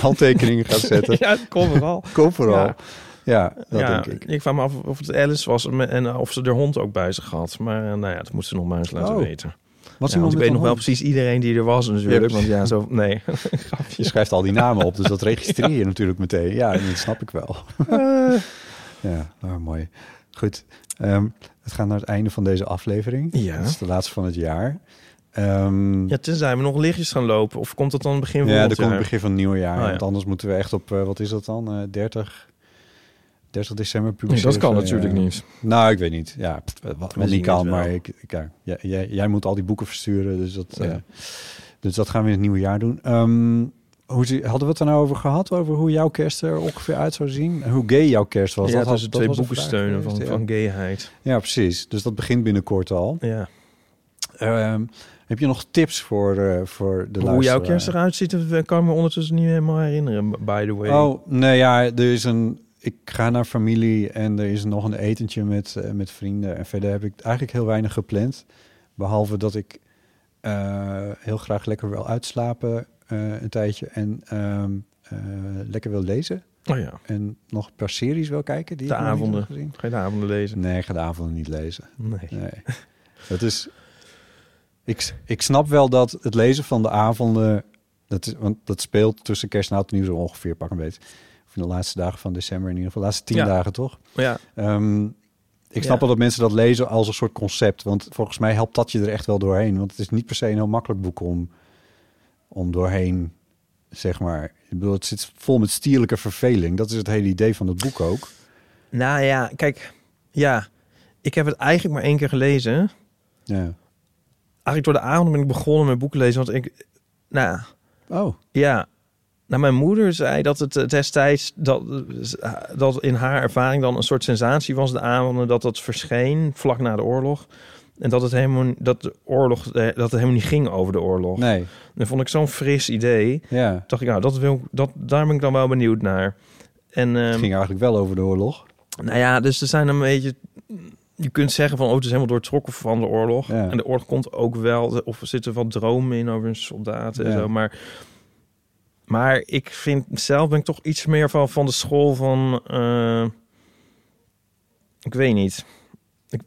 handtekeningen gaat zetten, Ja, komt wel. kom vooral. Ja. Ja, dat ja, denk ik. ik vraag me af of het Alice was en of ze de hond ook bij zich had. Maar eh, nou ja, dat moet ze nog maar eens laten Oh. weten. Was Ja, iemand ik weet nog wel precies iedereen die er was natuurlijk. Ja, want ja, zo... Nee. Je schrijft al die namen op, dus dat registreer je natuurlijk meteen. Ja, dat snap ik wel. ja, nou, mooi. Goed, ehm, het gaat naar het einde van deze aflevering. Ja. Het is de laatste van het jaar. Ehm, Ja, tenzij we nog lichtjes gaan lopen. Of komt dat dan begin Ja, volgend dat komt jaar? begin van het nieuwe jaar. Oh, ja. Want anders moeten we echt op, eh, wat is dat dan? Eh 30, 30 december Nee, publiceren. dat kan natuurlijk ja. niet. Nou, ik weet niet. Ja, wat, niet kan, maar ik, ik, ja, jij, moet al die boeken versturen. Dus dat, Ja. eh, dus dat gaan we in het nieuwe jaar doen. Ehm, hoe, hadden we het er nou over gehad? Over hoe jouw kerst er ongeveer uit zou zien? En hoe gay jouw kerst was? ja, dat was, dat twee was een boeken steunen van, van gayheid. Ja, precies. Dus dat begint binnenkort al. Ja. Ehm, heb je nog tips voor, eh, voor de Hoe jouw kerst eruit ziet, dat kan ik me ondertussen niet helemaal herinneren, by the way. Oh, nee, ja, er is een. Ik ga naar familie en er is nog een etentje met, eh, met vrienden. En verder heb ik eigenlijk heel weinig gepland. Behalve dat ik eh, heel graag lekker wil uitslapen eh, een tijdje. En ehm, eh, lekker wil lezen. Oh ja, En nog een paar series wil kijken. Die de ik avonden. gezien. Ga je de avonden lezen? Nee, ik ga de avonden niet lezen. Nee. Nee. Dat is. Ik, ik snap wel dat het lezen van de avonden. Dat is, want dat speelt tussen kerst en oud en nieuw zo ongeveer, pak een beetje. Of in de laatste dagen van december in ieder geval. De laatste tien Ja. dagen toch? Ja, Ehm, ik snap Ja. wel dat mensen dat lezen als een soort concept. Want volgens mij helpt dat je er echt wel doorheen. Want het is niet per se een heel makkelijk boek om, om doorheen, zeg maar. Ik bedoel, het zit vol met stierlijke verveling. Dat is het hele idee van het boek ook. nou ja, kijk, ja, ik heb het eigenlijk maar één keer gelezen. Ja. Eigenlijk door de avond ben ik begonnen met boeken lezen, want ik, nou, Oh, Ja, nou, mijn moeder zei dat het eh, destijds dat, dat in haar ervaring dan een soort sensatie was de avonden dat dat verscheen vlak na de oorlog. En dat het helemaal, dat de oorlog, eh, dat het helemaal niet ging over de oorlog. Nee, Dat vond ik zo'n fris idee. ja. dacht ik, nou, dat wil, dat, daar ben ik dan wel benieuwd naar. En Het ehm, ging eigenlijk wel over de oorlog. nou ja, dus er zijn een beetje. Je kunt zeggen van, oh, het is helemaal doortrokken van de oorlog. Ja. En de oorlog komt ook wel, of er zitten wat dromen in over soldaten en zo. Maar, maar ik vind zelf ben ik toch iets meer van, van de school van, eh, ik weet niet. Ik,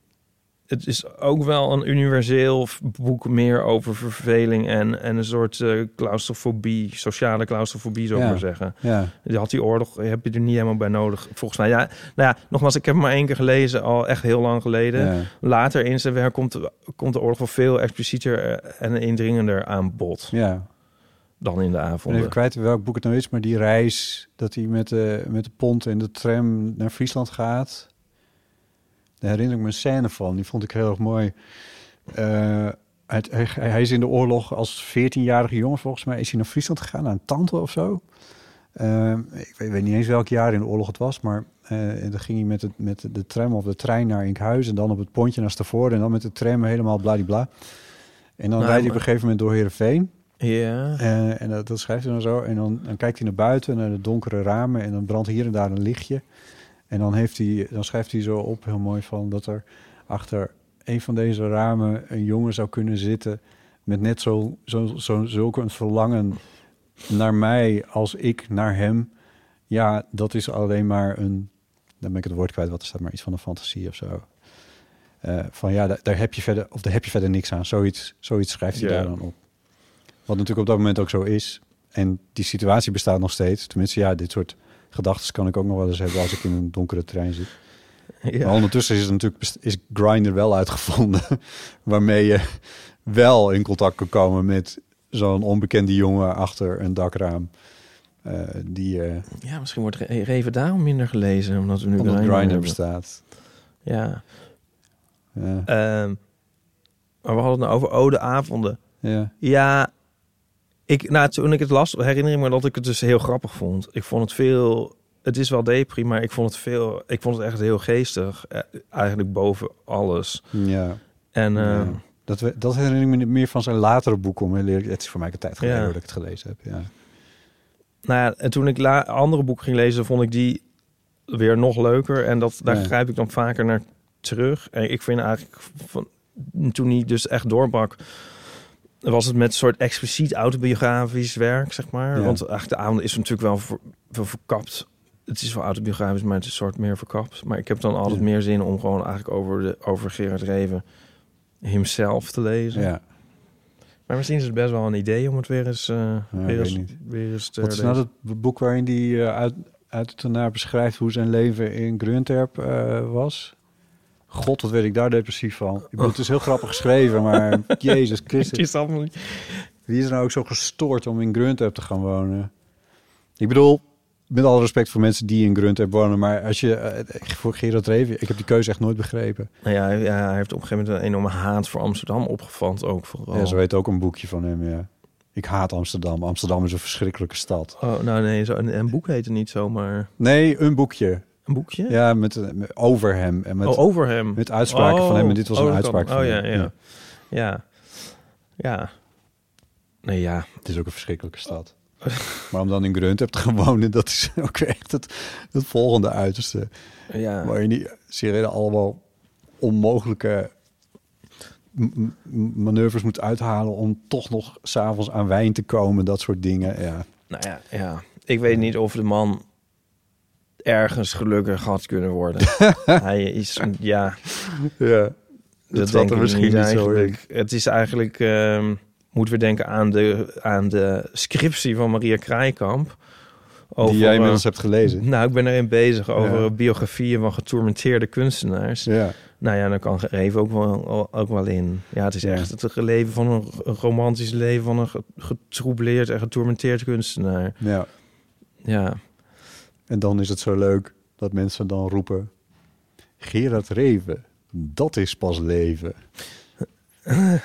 het is ook wel een universeel boek meer over verveling en, en een soort eh, claustrofobie, sociale claustrofobie zou ik Ja. maar zeggen. Ja, Je had die oorlog, heb je er niet helemaal bij nodig, volgens mij. Ja, nou ja, nogmaals, ik heb hem maar één keer gelezen, al echt heel lang geleden. ja. Later in zijn werk komt, de- komt de oorlog wel veel explicieter eh, en indringender aan bod ja. Dan in de avonden. even kwijt welk boek het nou is, maar die reis dat hij met de, met de pont en de tram naar Friesland gaat. Daar herinner ik me een scène van. Die vond ik heel erg mooi. Eh, het- hij, hij is in de oorlog als 14-jarige jongen, volgens mij, is hij naar Friesland gegaan, naar een tante of zo. Eh, ik weet, weet niet eens welk jaar in de oorlog het was, maar eh, dan ging hij met, het, met de tram of de trein naar Enkhuizen en dan op het pontje naar Stavoren en dan met de tram helemaal bladibla. En dan Nou, rijdt hij op een gegeven moment door Heerenveen. Ja, Eh, en dat, dat schrijft hij dan zo. En dan, dan kijkt hij naar buiten, naar de donkere ramen. En dan brandt hier en daar een lichtje. En dan, heeft hij, dan schrijft hij zo op, heel mooi, van dat er achter een van deze ramen een jongen zou kunnen zitten. Met net zo, zo, zo, zulke een verlangen naar mij als ik naar hem. Ja, dat is alleen maar een. Dan ben ik het woord kwijt, wat er staat, maar iets van een fantasie of zo. Eh, van ja, daar, daar heb je verder, of daar heb je verder niks aan. Zoiets, zoiets schrijft hij Ja. daar dan op. Wat natuurlijk op dat moment ook zo is. En die situatie bestaat nog steeds. Tenminste, ja, dit soort gedachten kan ik ook nog wel eens hebben als ik in een donkere trein zit. ja. Maar ondertussen is het natuurlijk is Grindr wel uitgevonden, waarmee je wel in contact kan komen met zo'n onbekende jongen achter een dakraam. Eh, die eh ja misschien wordt Reven daarom minder gelezen, omdat we nu omdat Grindr Grindr bestaat. Ja, Ja, Ehm, maar we hadden het nou over oude avonden. ja, Ja, ik, nou, toen ik het las, herinner ik me dat ik het dus heel grappig vond. Ik vond het veel... Het is wel depri, maar ik vond het veel... Ik vond het echt heel geestig. eh, Eigenlijk boven alles. ja. En Ja. ehm, Dat, we, dat herinner ik me meer van zijn latere boeken. Om heel eerlijk- het is voor mij een tijd geleden Ja. dat ik het gelezen heb. Ja. nou ja, en toen ik la andere boeken ging lezen, vond ik die weer nog leuker. En dat, daar Ja. grijp ik dan vaker naar terug. En ik vind eigenlijk, van, toen hij dus echt doorbrak... was het met een soort expliciet autobiografisch werk, zeg maar. Ja. Want eigenlijk de avond is natuurlijk wel, ver, wel verkapt. Het is wel autobiografisch, maar het is een soort meer verkapt. Maar ik heb dan altijd Ja. meer zin om gewoon eigenlijk over, de, over Gerard Reven himself te lezen. ja. Maar misschien is het best wel een idee om het weer eens, eh weer eens, weer eens te Wat is nou dat boek waarin hij eh, uit, uit het beschrijft hoe zijn leven in Grunterp eh, was? God, wat weet ik daar depressief van. Ik bedoel, Het is heel grappig geschreven, maar Jezus Christus. is allemaal niet- Wie is er nou ook zo gestoord om in Grunterp te gaan wonen? Ik bedoel, met alle respect voor mensen die in Grunterp wonen, maar als je, eh, voor Gerard Reven, ik heb die keuze echt nooit begrepen. Nou ja, ja, hij heeft op een gegeven moment een enorme haat voor Amsterdam opgevat ook vooral. Ja, zo heet ook een boekje van hem, ja. Ik haat Amsterdam. Amsterdam is een verschrikkelijke stad. Oh, nou nee, zo, een, een boek heette niet zomaar. Nee, een boekje. Een boekje? Ja, met, eh, met- over hem. En met, oh, over hem. met uitspraken van hem. En dit was een uitspraak kan. van Oh ja, hem. ja. Ja. Ja. Nee, ja. Het is ook een verschrikkelijke stad. maar om dan in Grunt te gaan wonen, dat is ook echt het, het volgende uiterste. Ja. Waar je niet serieus allemaal onmogelijke manoeuvres moet uithalen om toch nog s'avonds aan wijn te komen, dat soort dingen. Ja, Nou ja, ja. Ik weet niet of de man ergens gelukkig had kunnen worden. hij is, ja, ja. dat denk er misschien niet niet zo. Het is eigenlijk, ehm moeten we denken aan de, aan de scriptie van Maria Kraaikamp. die jij inmiddels hebt gelezen. Nou, ik ben erin bezig over Ja. biografieën van getormenteerde kunstenaars. Ja, Nou ja, dan kan Reven ook wel, ook wel in. Ja, het is echt het leven van een, een romantisch leven van een ge- getroubleerd en getormenteerd kunstenaar. ja. Ja, En dan is het zo leuk dat mensen dan roepen... Gerard Reven, dat is pas leven.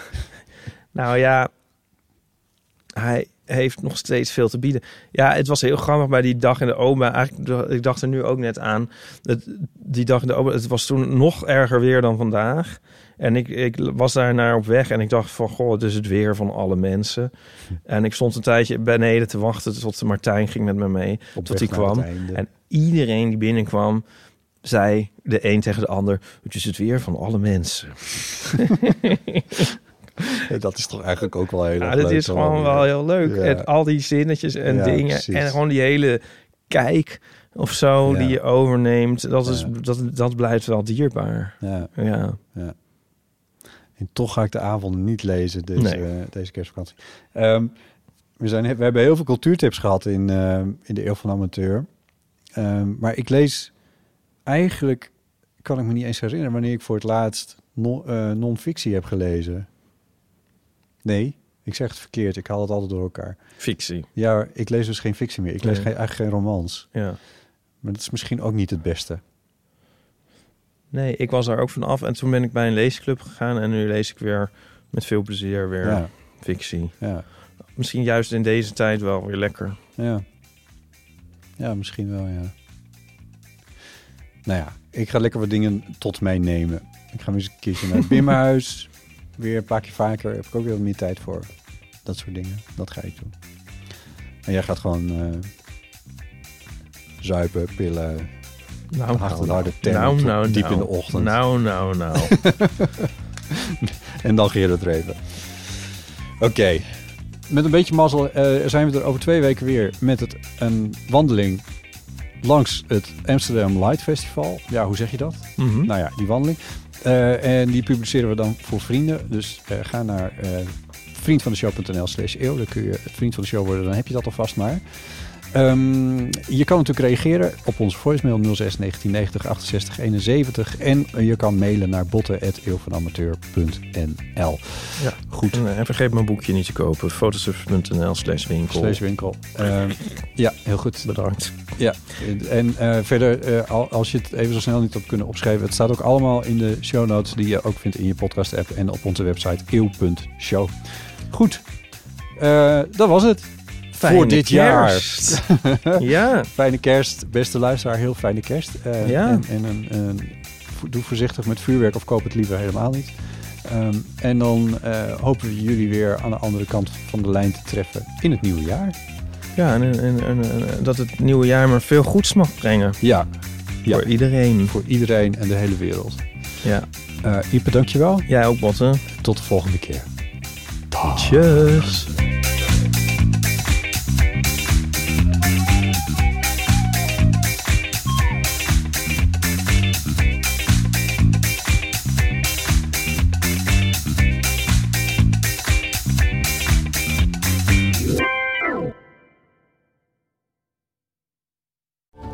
nou ja, hij, heeft nog steeds veel te bieden. Ja, het was heel grappig bij die dag in de oma. Eigenlijk, ik dacht er nu ook net aan. Het, die dag in de oma, het was toen nog erger weer dan vandaag. En ik, ik was daar naar op weg en ik dacht van... goh, het is het weer van alle mensen. En ik stond een tijdje beneden te wachten... tot Martijn ging met me mee, Op tot hij kwam. En iedereen die binnenkwam... zei de een tegen de ander... het is het weer van alle mensen. Dat is toch eigenlijk ook wel heel Ja, leuk is dan gewoon wel heel leuk. Ja. En al die zinnetjes en Ja, dingen. precies. En gewoon die hele kijk of zo die je overneemt. Dat, is, dat, dat blijft wel dierbaar. Ja. Ja. En toch ga ik de avonden niet lezen deze, Nee. eh, deze kerstvakantie. Ehm, we, zijn, we hebben heel veel cultuurtips gehad in, eh, in de Eeuw van de Amateur. Ehm, maar ik lees eigenlijk, kan ik me niet eens herinneren... wanneer ik voor het laatst non- eh, non-fictie heb gelezen. Nee, ik zeg het verkeerd. Ik haal het altijd door elkaar. Fictie. Ja, ik lees dus geen fictie meer. Ik lees Nee. geen, eigenlijk geen romans. Ja. Maar dat is misschien ook niet het beste. Nee, ik was daar ook van af. En toen ben ik bij een leesclub gegaan. En nu lees ik weer met veel plezier weer Ja, fictie. ja, Misschien juist in deze tijd wel weer lekker. ja. Ja, misschien wel, ja. Nou ja, ik ga lekker wat dingen tot mij nemen. Ik ga eens een keertje naar het Bimmerhuis. Weer een paar keer vaker. Heb ik ook weer wat meer tijd voor. Dat soort dingen. Dat ga ik doen. En jij gaat gewoon eh, zuipen, pillen. Nou, Achter de nou, harde tent, nou, nou, diep nou. in de ochtend. Nou, nou, nou. En dan Gerard Reven. Oké. Met een beetje mazzel eh, zijn we er over twee weken weer met het, een wandeling langs het Amsterdam Light Festival. Ja, hoe zeg je dat? Mhm. Nou ja, die wandeling. Eh, en die publiceren we dan voor vrienden. Dus eh, ga naar eh vriendvandeshow.nl slash eeuw. Dan kun je vriend van de show worden. Dan heb je dat alvast maar. Ehm, je kan natuurlijk reageren op onze voicemail 06 1990 68 71. En eh, je kan mailen naar botten.eeuwvanamateur.nl Ja. Goed. En, eh, En vergeet mijn boekje niet te kopen. Fotosurf.nl slash winkel. Slash winkel. Ehm, ja, heel goed. Bedankt. Ja, en eh, verder, al- als je het even zo snel niet hebt kunnen opschrijven, het staat ook allemaal in de show notes die je ook vindt in je podcast app en op onze website eeuw.show. Goed, dat was het. Fijne Voor dit kerst. ja. Fijne kerst, beste luisteraar, heel fijne kerst. Eh, Ja. En, en doe voorzichtig met vuurwerk of koop het liever helemaal niet. Ehm, en dan eh, hopen we jullie weer aan de andere kant van de lijn te treffen in het nieuwe jaar. Ja, en, en, en, dat het nieuwe jaar maar veel goeds mag brengen. Ja, Ja. Voor iedereen. voor iedereen en de hele wereld. Ja. Eh Ipe, dankjewel. Jij ook, Botten. Tot de volgende keer. Tjus.